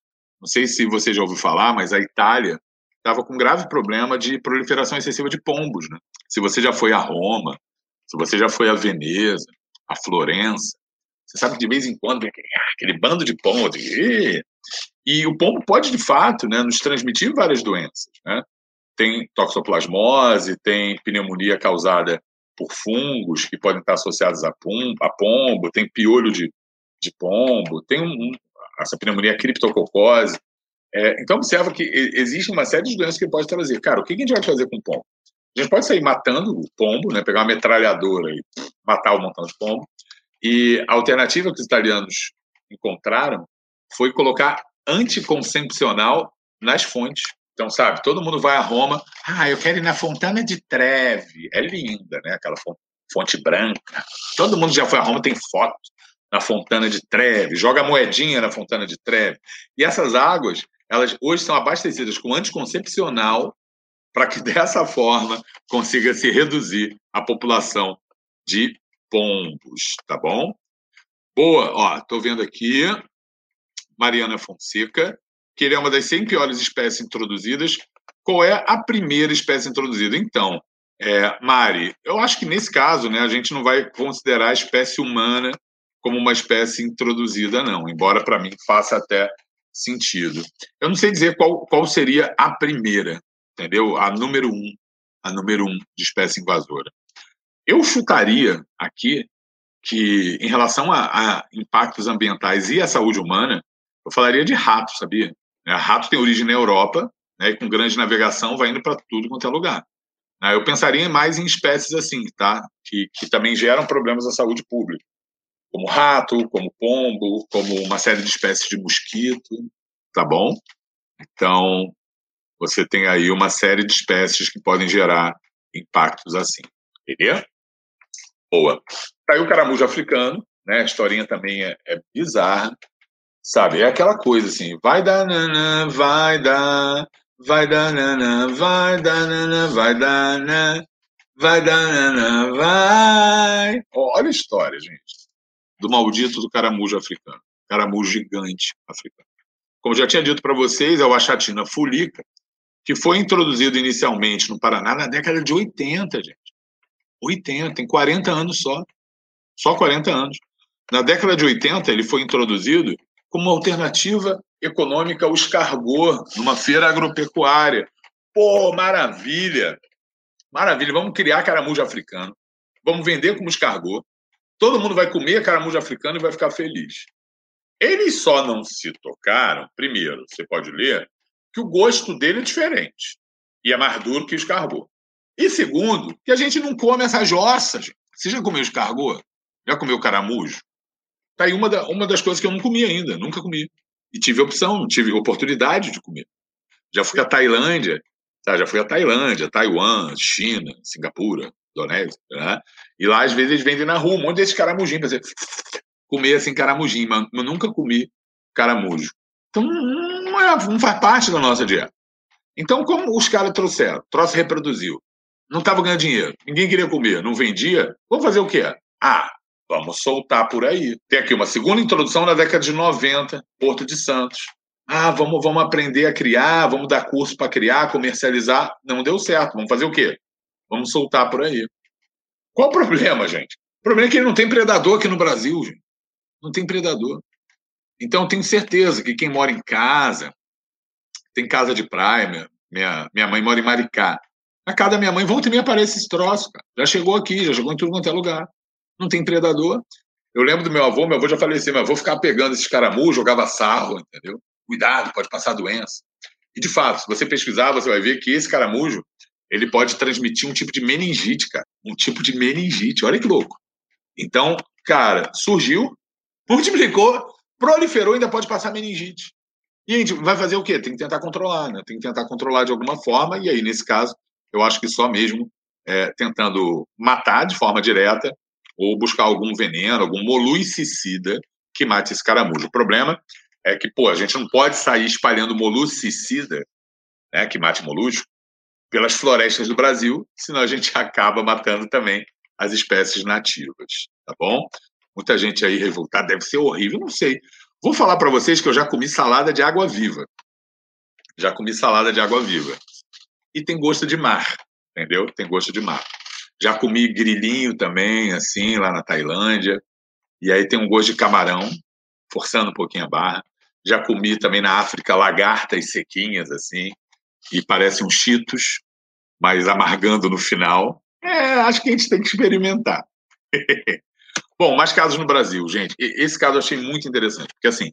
S2: Não sei se você já ouviu falar, mas a Itália estava com um grave problema de proliferação excessiva de pombos, né? Se você já foi a Roma, se você já foi a Veneza, a Florença, você sabe que de vez em quando vem aquele, ah, aquele bando de pombo, e, e o pombo pode, de fato, né, nos transmitir várias doenças, né? Tem toxoplasmose, tem pneumonia causada por fungos que podem estar associados a, pombo, a pombo tem piolho de, de pombo, tem um, essa pneumonia criptococose. É, então, observa que existe uma série de doenças que pode trazer. Cara, o que a gente vai fazer com o pombo? A gente pode sair matando o pombo, né, pegar uma metralhadora e matar um montão de pombo. E a alternativa que os italianos encontraram foi colocar anticoncepcional nas fontes então, sabe, todo mundo vai a Roma, ah, eu quero ir na Fontana de Treve, é linda, né? Aquela fonte branca. Todo mundo já foi a Roma, tem foto na Fontana de Treve, joga moedinha na Fontana de Treve. E essas águas, elas hoje são abastecidas com anticoncepcional para que dessa forma consiga se reduzir a população de pombos, tá bom? Boa, ó, tô vendo aqui Mariana Fonseca que ele é uma das 100 piores espécies introduzidas. Qual é a primeira espécie introduzida? Então, é, Mari, eu acho que nesse caso, né, a gente não vai considerar a espécie humana como uma espécie introduzida, não, embora para mim faça até sentido. Eu não sei dizer qual, qual seria a primeira, entendeu? A número um, a número um de espécie invasora. Eu chutaria aqui que, em relação a, a impactos ambientais e a saúde humana, eu falaria de rato, sabia? É, rato tem origem na Europa, né, e com grande navegação vai indo para tudo quanto é lugar. Né, eu pensaria mais em espécies assim, tá? Que, que também geram problemas à saúde pública, como rato, como pombo, como uma série de espécies de mosquito, tá bom? Então, você tem aí uma série de espécies que podem gerar impactos assim. Entendeu? Boa. Tá aí o caramujo africano, né? A historinha também é, é bizarra. Sabe? É aquela coisa assim, vai dar nana, vai dar, vai dar nana, vai dar nana, vai dar nana, vai dar nana, vai. Olha a história, gente, do maldito do caramujo africano, caramujo gigante africano. Como já tinha dito para vocês, é o Achatina fulica, que foi introduzido inicialmente no Paraná na década de 80, gente. 80, tem 40 anos só. Só 40 anos. Na década de 80, ele foi introduzido como alternativa econômica ao escargot, numa feira agropecuária. Pô, maravilha! Maravilha, vamos criar caramujo africano, vamos vender como escargot, todo mundo vai comer caramujo africano e vai ficar feliz. Eles só não se tocaram, primeiro, você pode ler, que o gosto dele é diferente e é mais duro que o escargot. E segundo, que a gente não come essa jossa. Gente. Você já comeu escargot? Já comeu caramujo? Tá aí uma, da, uma das coisas que eu não comi ainda, nunca comi. E tive opção, tive oportunidade de comer. Já fui à Tailândia, tá? já fui à Tailândia, Taiwan, China, Singapura, Indonésia. Né? E lá, às vezes, eles vendem na rua um monte desses caramujinhos para comer assim caramujinho, mas nunca comi caramujo. Então, não, é, não faz parte da nossa dieta. Então, como os caras trouxeram? Troço reproduziu. Não estava ganhando dinheiro. Ninguém queria comer. Não vendia. Vamos fazer o quê? Ah, Vamos soltar por aí. Tem aqui uma segunda introdução na década de 90, Porto de Santos. Ah, vamos, vamos aprender a criar, vamos dar curso para criar, comercializar. Não deu certo. Vamos fazer o quê? Vamos soltar por aí. Qual o problema, gente? O problema é que ele não tem predador aqui no Brasil, gente. Não tem predador. Então, tenho certeza que quem mora em casa, tem casa de praia, minha, minha mãe mora em Maricá. A casa da minha mãe, volta e me aparece esse troço, cara. Já chegou aqui, já chegou em tudo quanto é lugar não tem predador. Eu lembro do meu avô, meu avô já faleceu, meu avô ficava pegando esses caramujos, jogava sarro, entendeu? Cuidado, pode passar doença. E de fato, se você pesquisar, você vai ver que esse caramujo, ele pode transmitir um tipo de meningite, cara. Um tipo de meningite. Olha que louco. Então, cara, surgiu, multiplicou, proliferou, ainda pode passar meningite. E a gente vai fazer o quê? Tem que tentar controlar, né? Tem que tentar controlar de alguma forma, e aí, nesse caso, eu acho que só mesmo é, tentando matar de forma direta ou buscar algum veneno, algum moluicicida que mate esse caramujo. O problema é que, pô, a gente não pode sair espalhando moluicicida, né, que mate molusco, pelas florestas do Brasil, senão a gente acaba matando também as espécies nativas, tá bom? Muita gente aí revoltada, deve ser horrível, não sei. Vou falar para vocês que eu já comi salada de água viva. Já comi salada de água viva. E tem gosto de mar, entendeu? Tem gosto de mar. Já comi grilinho também, assim, lá na Tailândia. E aí tem um gosto de camarão, forçando um pouquinho a barra. Já comi também na África lagartas sequinhas, assim, e parecem uns cheetos, mas amargando no final. É, acho que a gente tem que experimentar. Bom, mais casos no Brasil, gente. Esse caso eu achei muito interessante, porque assim,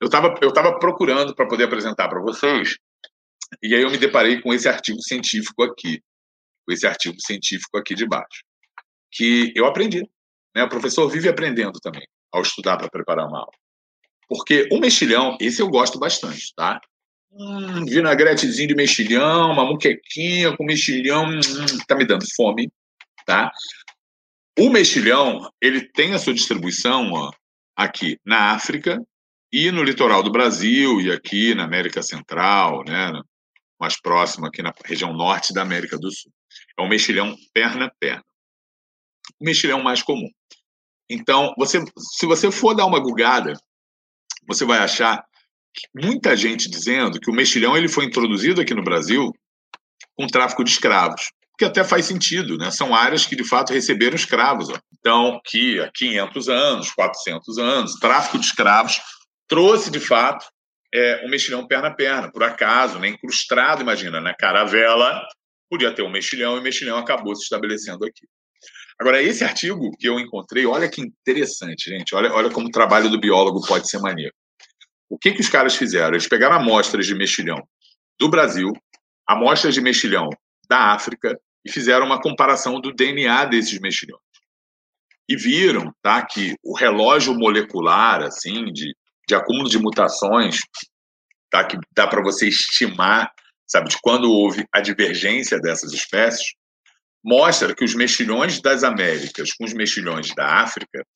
S2: eu estava eu tava procurando para poder apresentar para vocês, e aí eu me deparei com esse artigo científico aqui esse artigo científico aqui de baixo, que eu aprendi. Né? O professor vive aprendendo também ao estudar para preparar uma aula. Porque o mexilhão, esse eu gosto bastante, tá? Hum, vinagretezinho de mexilhão, uma muquequinha com mexilhão, hum, tá me dando fome, tá? O mexilhão, ele tem a sua distribuição ó, aqui na África e no litoral do Brasil e aqui na América Central, né? Mais próximo aqui na região norte da América do Sul. É um mexilhão perna-perna. O mexilhão mais comum. Então, você, se você for dar uma gugada, você vai achar muita gente dizendo que o mexilhão ele foi introduzido aqui no Brasil com tráfico de escravos, que até faz sentido, né? São áreas que de fato receberam escravos. Ó. Então, que há 500 anos, 400 anos, tráfico de escravos trouxe de fato é, um mexilhão perna a perna, por acaso, né, incrustado, imagina, na caravela, podia ter um mexilhão e o mexilhão acabou se estabelecendo aqui. Agora, esse artigo que eu encontrei, olha que interessante, gente, olha, olha como o trabalho do biólogo pode ser maneiro. O que, que os caras fizeram? Eles pegaram amostras de mexilhão do Brasil, amostras de mexilhão da África e fizeram uma comparação do DNA desses mexilhões. E viram tá, que o relógio molecular, assim, de, de acúmulo de mutações, tá, que dá para você estimar, sabe, de quando houve a divergência dessas espécies, mostra que os mexilhões das Américas com os mexilhões da África,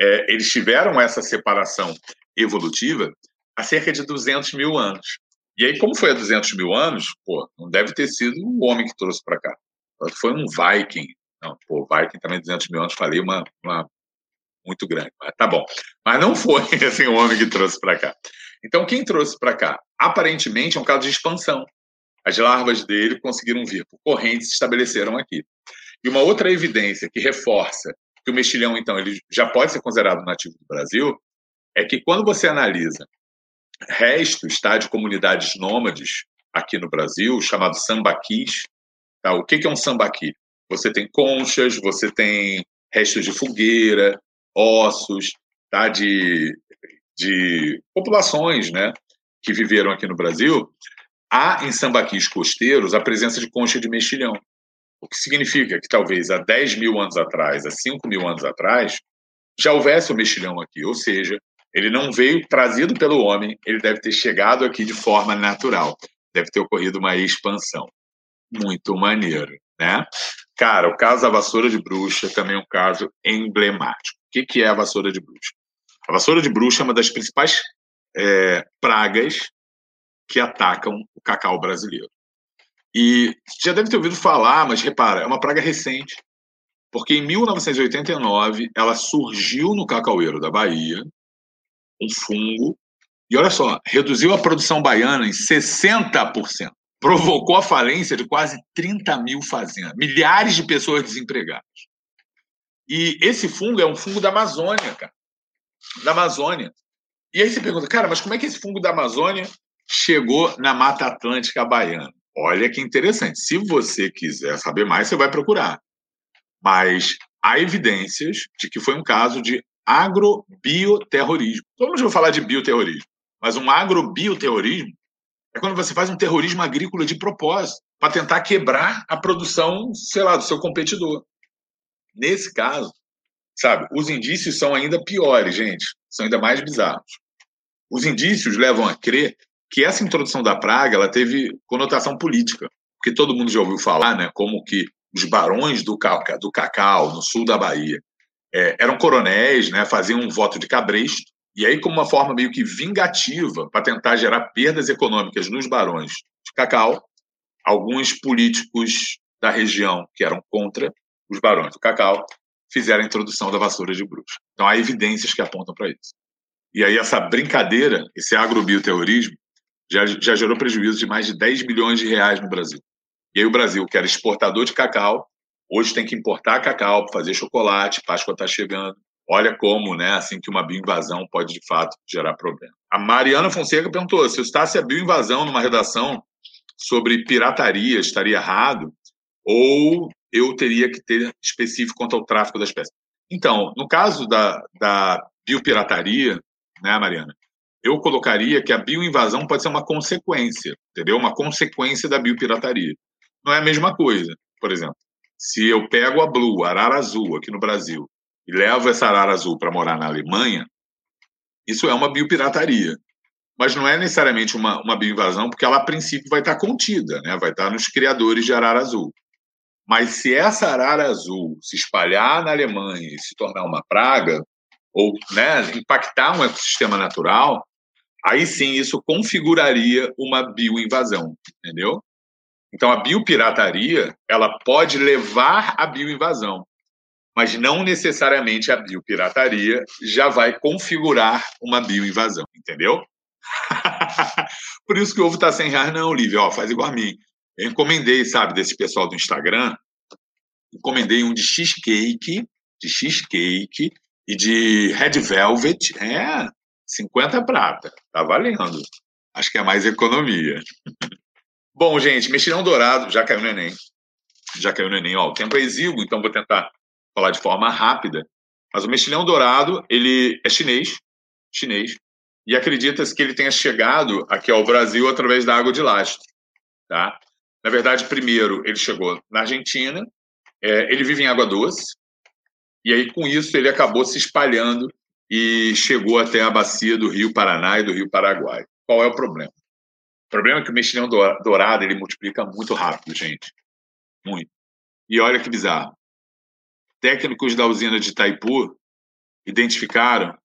S2: é, eles tiveram essa separação evolutiva há cerca de 200 mil anos. E aí, como foi há 200 mil anos, pô, não deve ter sido o homem que trouxe para cá. Foi um Viking. Não, pô, Viking também 200 mil anos, falei uma, uma muito grande. Mas tá bom. Mas não foi assim, o homem que trouxe para cá. Então, quem trouxe para cá? Aparentemente é um caso de expansão. As larvas dele conseguiram vir por correntes se estabeleceram aqui. E uma outra evidência que reforça que o mexilhão, então, ele já pode ser considerado nativo do Brasil, é que quando você analisa restos tá, de comunidades nômades aqui no Brasil, chamado sambaquis. Tá? O que, que é um sambaqui? Você tem conchas, você tem restos de fogueira, ossos, tá? de, de populações né? que viveram aqui no Brasil. Há em sambaquis costeiros a presença de concha de mexilhão. O que significa que talvez há 10 mil anos atrás, há 5 mil anos atrás, já houvesse o mexilhão aqui, ou seja, ele não veio trazido pelo homem, ele deve ter chegado aqui de forma natural. Deve ter ocorrido uma expansão. Muito maneiro, né? Cara, o caso da vassoura de bruxa também é um caso emblemático. O que é a vassoura de bruxa? A vassoura de bruxa é uma das principais é, pragas que atacam o cacau brasileiro. E já deve ter ouvido falar, mas repara, é uma praga recente, porque em 1989 ela surgiu no cacaueiro da Bahia, um fungo, e olha só, reduziu a produção baiana em 60%. Provocou a falência de quase 30 mil fazendas, milhares de pessoas desempregadas. E esse fungo é um fungo da Amazônia, cara. Da Amazônia. E aí você pergunta, cara, mas como é que esse fungo da Amazônia chegou na Mata Atlântica baiana? Olha que interessante. Se você quiser saber mais, você vai procurar. Mas há evidências de que foi um caso de agrobioterrorismo. Já falar de bioterrorismo, mas um agrobioterrorismo é quando você faz um terrorismo agrícola de propósito, para tentar quebrar a produção, sei lá, do seu competidor. Nesse caso, sabe, os indícios são ainda piores, gente, são ainda mais bizarros. Os indícios levam a crer que essa introdução da praga ela teve conotação política, porque todo mundo já ouviu falar, né, como que os barões do, cacau, do cacau no sul da Bahia é, eram coronéis, né, faziam um voto de cabresto, e aí, como uma forma meio que vingativa para tentar gerar perdas econômicas nos barões de cacau, alguns políticos da região que eram contra os barões do cacau fizeram a introdução da vassoura de bruxa. Então, há evidências que apontam para isso. E aí, essa brincadeira, esse agrobioterrorismo, já, já gerou prejuízo de mais de 10 bilhões de reais no Brasil. E aí, o Brasil, que era exportador de cacau, Hoje tem que importar cacau para fazer chocolate, Páscoa está chegando. Olha como, né, assim que uma bioinvasão pode de fato gerar problema. A Mariana Fonseca perguntou se eu estasse a bioinvasão numa redação sobre pirataria estaria errado ou eu teria que ter específico quanto ao tráfico das peças. Então, no caso da, da biopirataria, né, Mariana, eu colocaria que a bioinvasão pode ser uma consequência, entendeu? Uma consequência da biopirataria. Não é a mesma coisa, por exemplo. Se eu pego a Blue, a arara azul, aqui no Brasil, e levo essa arara azul para morar na Alemanha, isso é uma biopirataria. Mas não é necessariamente uma, uma bioinvasão, porque ela, a princípio, vai estar contida, né? vai estar nos criadores de arara azul. Mas se essa arara azul se espalhar na Alemanha e se tornar uma praga, ou né, impactar um ecossistema natural, aí sim isso configuraria uma bioinvasão, entendeu? Então, a biopirataria ela pode levar à bioinvasão, mas não necessariamente a biopirataria já vai configurar uma bioinvasão, entendeu? Por isso que o ovo está sem reais, não, Lívia, ó, faz igual a mim. Eu encomendei, sabe, desse pessoal do Instagram, encomendei um de cheesecake, de cheesecake e de red velvet, é, 50 prata, tá valendo. Acho que é mais economia. Bom, gente, mexilhão dourado, já caiu no Enem. Já caiu no Enem. Ó, o tempo é exíguo, então vou tentar falar de forma rápida. Mas o mexilhão dourado, ele é chinês, chinês, e acredita-se que ele tenha chegado aqui ao Brasil através da água de lastro, tá? Na verdade, primeiro ele chegou na Argentina, é, ele vive em água doce, e aí com isso ele acabou se espalhando e chegou até a bacia do Rio Paraná e do Rio Paraguai. Qual é o problema? O problema é que o mexilhão dourado ele multiplica muito rápido, gente. Muito. E olha que bizarro. Técnicos da usina de Itaipu identificaram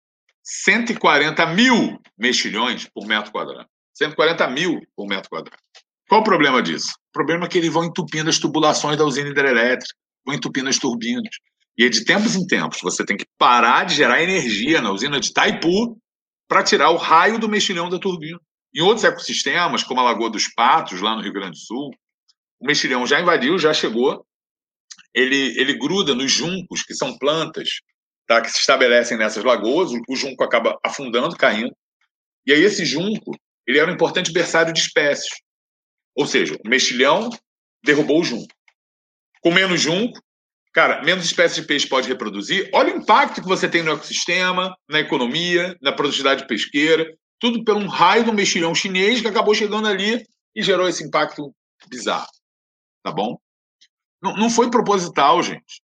S2: 140 mil mexilhões por metro quadrado. 140 mil por metro quadrado. Qual o problema disso? O problema é que eles vão entupindo as tubulações da usina hidrelétrica, vão entupindo as turbinas. E aí, de tempos em tempos, você tem que parar de gerar energia na usina de Itaipu para tirar o raio do mexilhão da turbina. Em outros ecossistemas, como a Lagoa dos Patos, lá no Rio Grande do Sul, o mexilhão já invadiu, já chegou. Ele, ele gruda nos juncos, que são plantas tá, que se estabelecem nessas lagoas, o junco acaba afundando, caindo. E aí esse junco, ele era um importante berçário de espécies. Ou seja, o mexilhão derrubou o junco. Com menos junco, cara, menos espécies de peixe pode reproduzir. Olha o impacto que você tem no ecossistema, na economia, na produtividade pesqueira, tudo pelo um raio do mexilhão chinês que acabou chegando ali e gerou esse impacto bizarro. Tá bom? Não, não foi proposital, gente.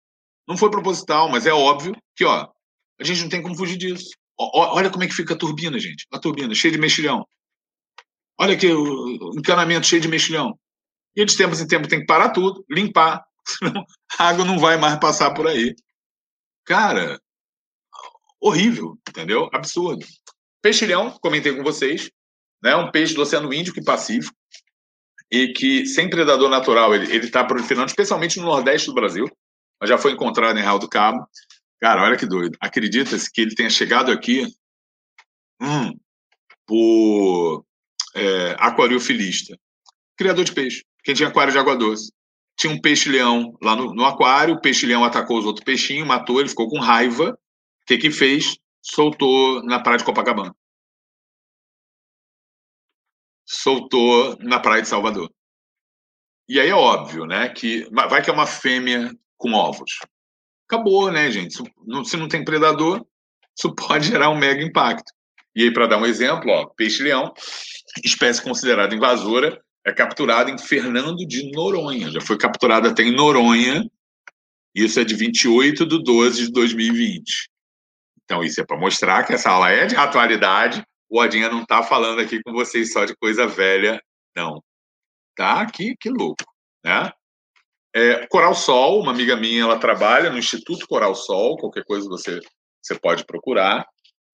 S2: Não foi proposital, mas é óbvio que, ó, a gente não tem como fugir disso. Olha como é que fica a turbina, gente. A turbina cheia de mexilhão. Olha aqui o encanamento cheio de mexilhão. E de tempos em tempos tem que parar tudo, limpar, senão a água não vai mais passar por aí. Cara, horrível, entendeu? Absurdo. Peixilhão, comentei com vocês, né? Um peixe do Oceano Índico e Pacífico e que sem predador natural ele está proliferando, especialmente no Nordeste do Brasil mas já foi encontrado em Real do Cabo. Cara, olha que doido. Acredita-se que ele tenha chegado aqui hum, por é, aquariofilista, criador de peixe, quem tinha aquário de água doce. Tinha um peixe-leão lá no, no aquário, o peixe-leão atacou os outros peixinhos, matou, ele ficou com raiva. O que que fez? Soltou na praia de Copacabana. Soltou na praia de Salvador. E aí é óbvio, né, que vai que é uma fêmea com ovos. Acabou, né, gente? Se não tem predador, isso pode gerar um mega impacto. E aí, para dar um exemplo, ó, peixe-leão, espécie considerada invasora, é capturada em Fernando de Noronha. Já foi capturada até em Noronha. Isso é de 28 de 12 de 2020. Então, isso é para mostrar que essa aula é de atualidade. O Odinha não está falando aqui com vocês só de coisa velha, não. Tá? Que, que louco, né? É, Coral Sol, uma amiga minha, ela trabalha no Instituto Coral Sol, qualquer coisa você, você pode procurar.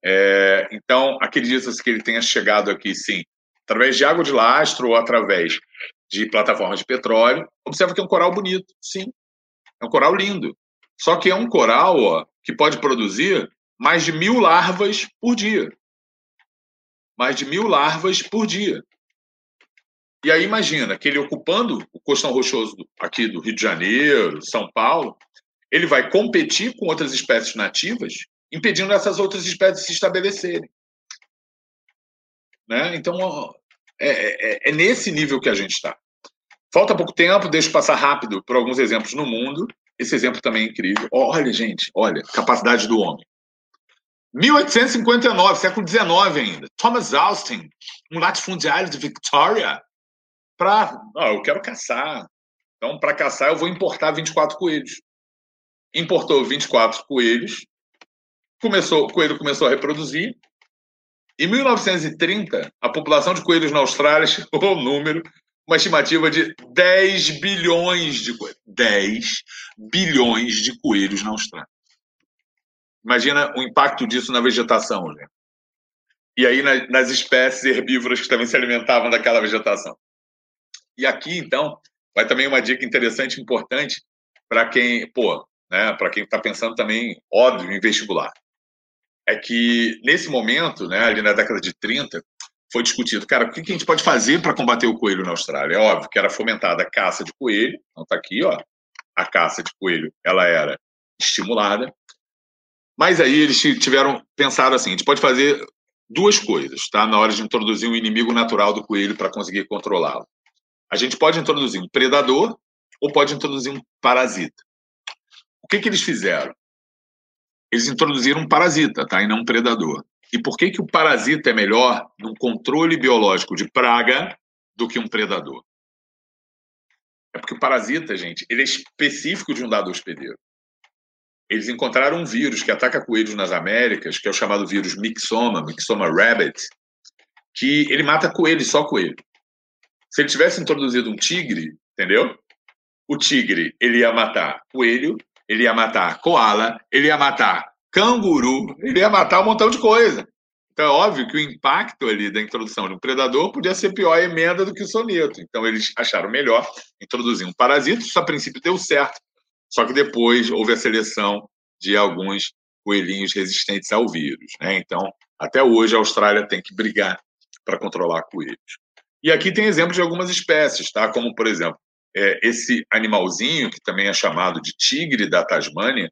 S2: É, então, acredita-se que ele tenha chegado aqui, sim, através de água de lastro ou através de plataformas de petróleo. Observa que é um coral bonito, sim. É um coral lindo. Só que é um coral ó, que pode produzir mais de mil larvas por dia. Mais de mil larvas por dia. E aí imagina que ele ocupando o costão rochoso aqui do Rio de Janeiro, São Paulo, ele vai competir com outras espécies nativas, impedindo essas outras espécies de se estabelecerem. Né? Então, é, é, é nesse nível que a gente está. Falta pouco tempo, deixa eu passar rápido por alguns exemplos no mundo. Esse exemplo também é incrível. Olha, gente, olha, capacidade do homem. 1859, século XIX ainda. Thomas Austin, um latifundiário de Victoria, para. Eu quero caçar. Então, para caçar, eu vou importar 24 coelhos. Importou 24 coelhos. Começou, o coelho começou a reproduzir. Em 1930, a população de coelhos na Austrália chegou ao número, uma estimativa de 10 bilhões de coelhos. 10 bilhões de coelhos na Austrália. Imagina o impacto disso na vegetação, né? E aí nas espécies herbívoras que também se alimentavam daquela vegetação. E aqui, então, vai também uma dica interessante importante para quem, pô, né, para quem está pensando também, óbvio, em vestibular. É que, nesse momento, né, ali na década de 30, foi discutido, cara, o que a gente pode fazer para combater o coelho na Austrália? É óbvio que era fomentada a caça de coelho, então está aqui, ó, a caça de coelho, ela era estimulada, mas aí eles tiveram pensado assim, a gente pode fazer duas coisas, tá? Na hora de introduzir um inimigo natural do coelho para conseguir controlá-lo. A gente pode introduzir um predador ou pode introduzir um parasita. O que, que eles fizeram? Eles introduziram um parasita, tá? E não um predador. E por que, que o parasita é melhor num controle biológico de praga do que um predador? É porque o parasita, gente, ele é específico de um dado hospedeiro. Eles encontraram um vírus que ataca coelhos nas Américas, que é o chamado vírus Myxoma, Myxoma rabbit, que ele mata coelhos, só coelho. Se ele tivesse introduzido um tigre, entendeu? O tigre, ele ia matar coelho, ele ia matar koala, ele ia matar canguru, ele ia matar um montão de coisa. Então é óbvio que o impacto ali da introdução de um predador podia ser pior a emenda do que o soneto. Então eles acharam melhor introduzir um parasita, isso a princípio deu certo. Só que depois houve a seleção de alguns coelhinhos resistentes ao vírus. Né? Então, até hoje a Austrália tem que brigar para controlar coelhos. E aqui tem exemplos de algumas espécies, tá? como, por exemplo, é, esse animalzinho, que também é chamado de tigre da Tasmânia,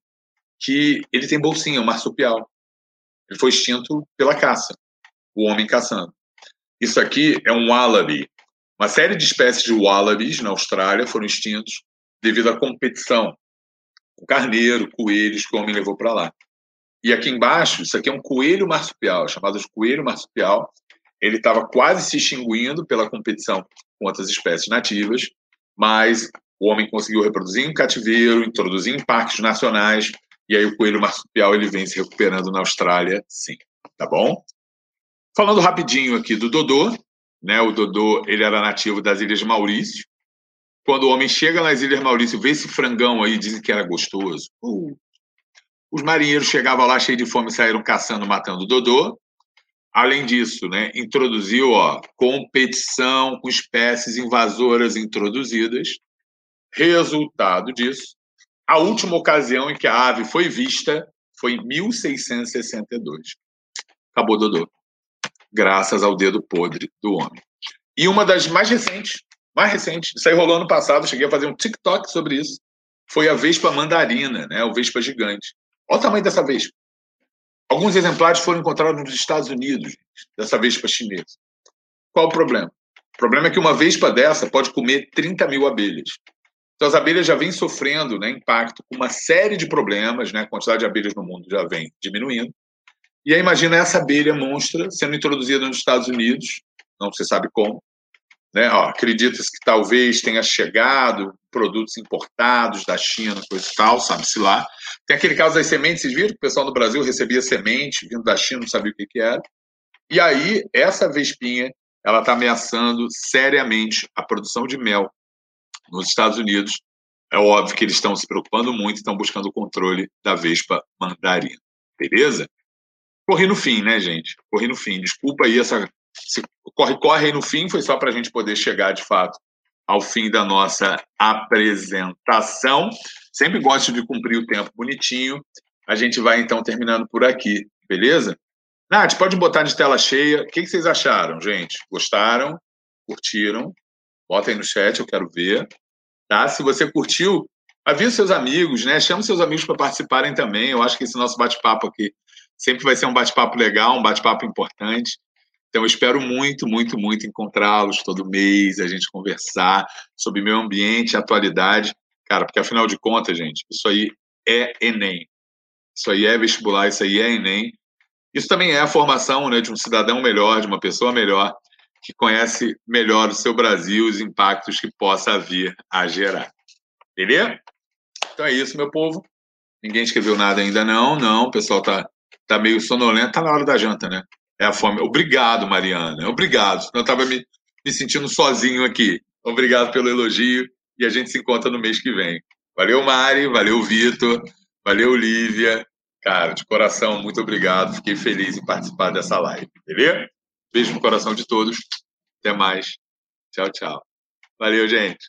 S2: que ele tem bolsinha, um marsupial. Ele foi extinto pela caça, o homem caçando. Isso aqui é um wallaby. Uma série de espécies de wallabies na Austrália foram extintos devido à competição com carneiro, coelhos que o homem levou para lá. E aqui embaixo, isso aqui é um coelho marsupial, chamado de coelho marsupial. Ele estava quase se extinguindo pela competição com outras espécies nativas, mas o homem conseguiu reproduzir em cativeiro, introduzir em parques nacionais, e aí o coelho marsupial ele vem se recuperando na Austrália, sim, tá bom? Falando rapidinho aqui do Dodô, né? O Dodô ele era nativo das Ilhas Maurício. Quando o homem chega nas Ilhas Maurício, vê esse frangão aí, dizem que era gostoso. Uh. Os marinheiros chegavam lá cheios de fome, saíram caçando, matando o Dodô. Além disso, né, introduziu ó, competição com espécies invasoras introduzidas. Resultado disso, a última ocasião em que a ave foi vista foi em 1662. Acabou Dodô. Graças ao dedo podre do homem. E uma das mais recentes, mais recentes, isso aí rolou ano passado, cheguei a fazer um TikTok sobre isso, foi a vespa mandarina, né? O vespa gigante. Olha o tamanho dessa vespa. Alguns exemplares foram encontrados nos Estados Unidos, dessa vespa chinesa. Qual o problema? O problema é que uma vespa dessa pode comer 30 mil abelhas. Então, as abelhas já vêm sofrendo né, impacto com uma série de problemas, né? a quantidade de abelhas no mundo já vem diminuindo. E aí, imagina essa abelha monstra sendo introduzida nos Estados Unidos, não se sabe como. Né? Acredita-se que talvez tenha chegado produtos importados da China, coisa e tal, sabe-se lá. Tem aquele caso das sementes, vocês viram que o pessoal no Brasil recebia semente vindo da China, não sabia o que, que era. E aí, essa vespinha, ela está ameaçando seriamente a produção de mel nos Estados Unidos, é óbvio que eles estão se preocupando muito, estão buscando o controle da Vespa mandarina. Beleza? Corri no fim, né, gente? Corri no fim. Desculpa aí essa. Corre, corre aí no fim, foi só para a gente poder chegar, de fato, ao fim da nossa apresentação. Sempre gosto de cumprir o tempo bonitinho. A gente vai, então, terminando por aqui, beleza? Nath, pode botar de tela cheia. O que vocês acharam, gente? Gostaram? Curtiram? Bota aí no chat, eu quero ver. Tá? Se você curtiu, avisa seus amigos, né? Chama seus amigos para participarem também. Eu acho que esse nosso bate-papo aqui sempre vai ser um bate-papo legal, um bate-papo importante. Então, eu espero muito, muito, muito encontrá-los todo mês, a gente conversar sobre meio ambiente, atualidade. Cara, porque afinal de contas, gente, isso aí é Enem. Isso aí é vestibular, isso aí é Enem. Isso também é a formação né, de um cidadão melhor, de uma pessoa melhor que conhece melhor o seu Brasil os impactos que possa vir a gerar. Beleza? Então é isso, meu povo. Ninguém escreveu nada ainda, não. Não, o pessoal tá, tá meio sonolento. Tá na hora da janta, né? É a fome. Obrigado, Mariana. Obrigado. Eu estava me, me sentindo sozinho aqui. Obrigado pelo elogio e a gente se encontra no mês que vem. Valeu, Mari. Valeu, Vitor. Valeu, Lívia. Cara, de coração, muito obrigado. Fiquei feliz em participar dessa live. Beleza? Beijo no coração de todos. Até mais. Tchau, tchau. Valeu, gente.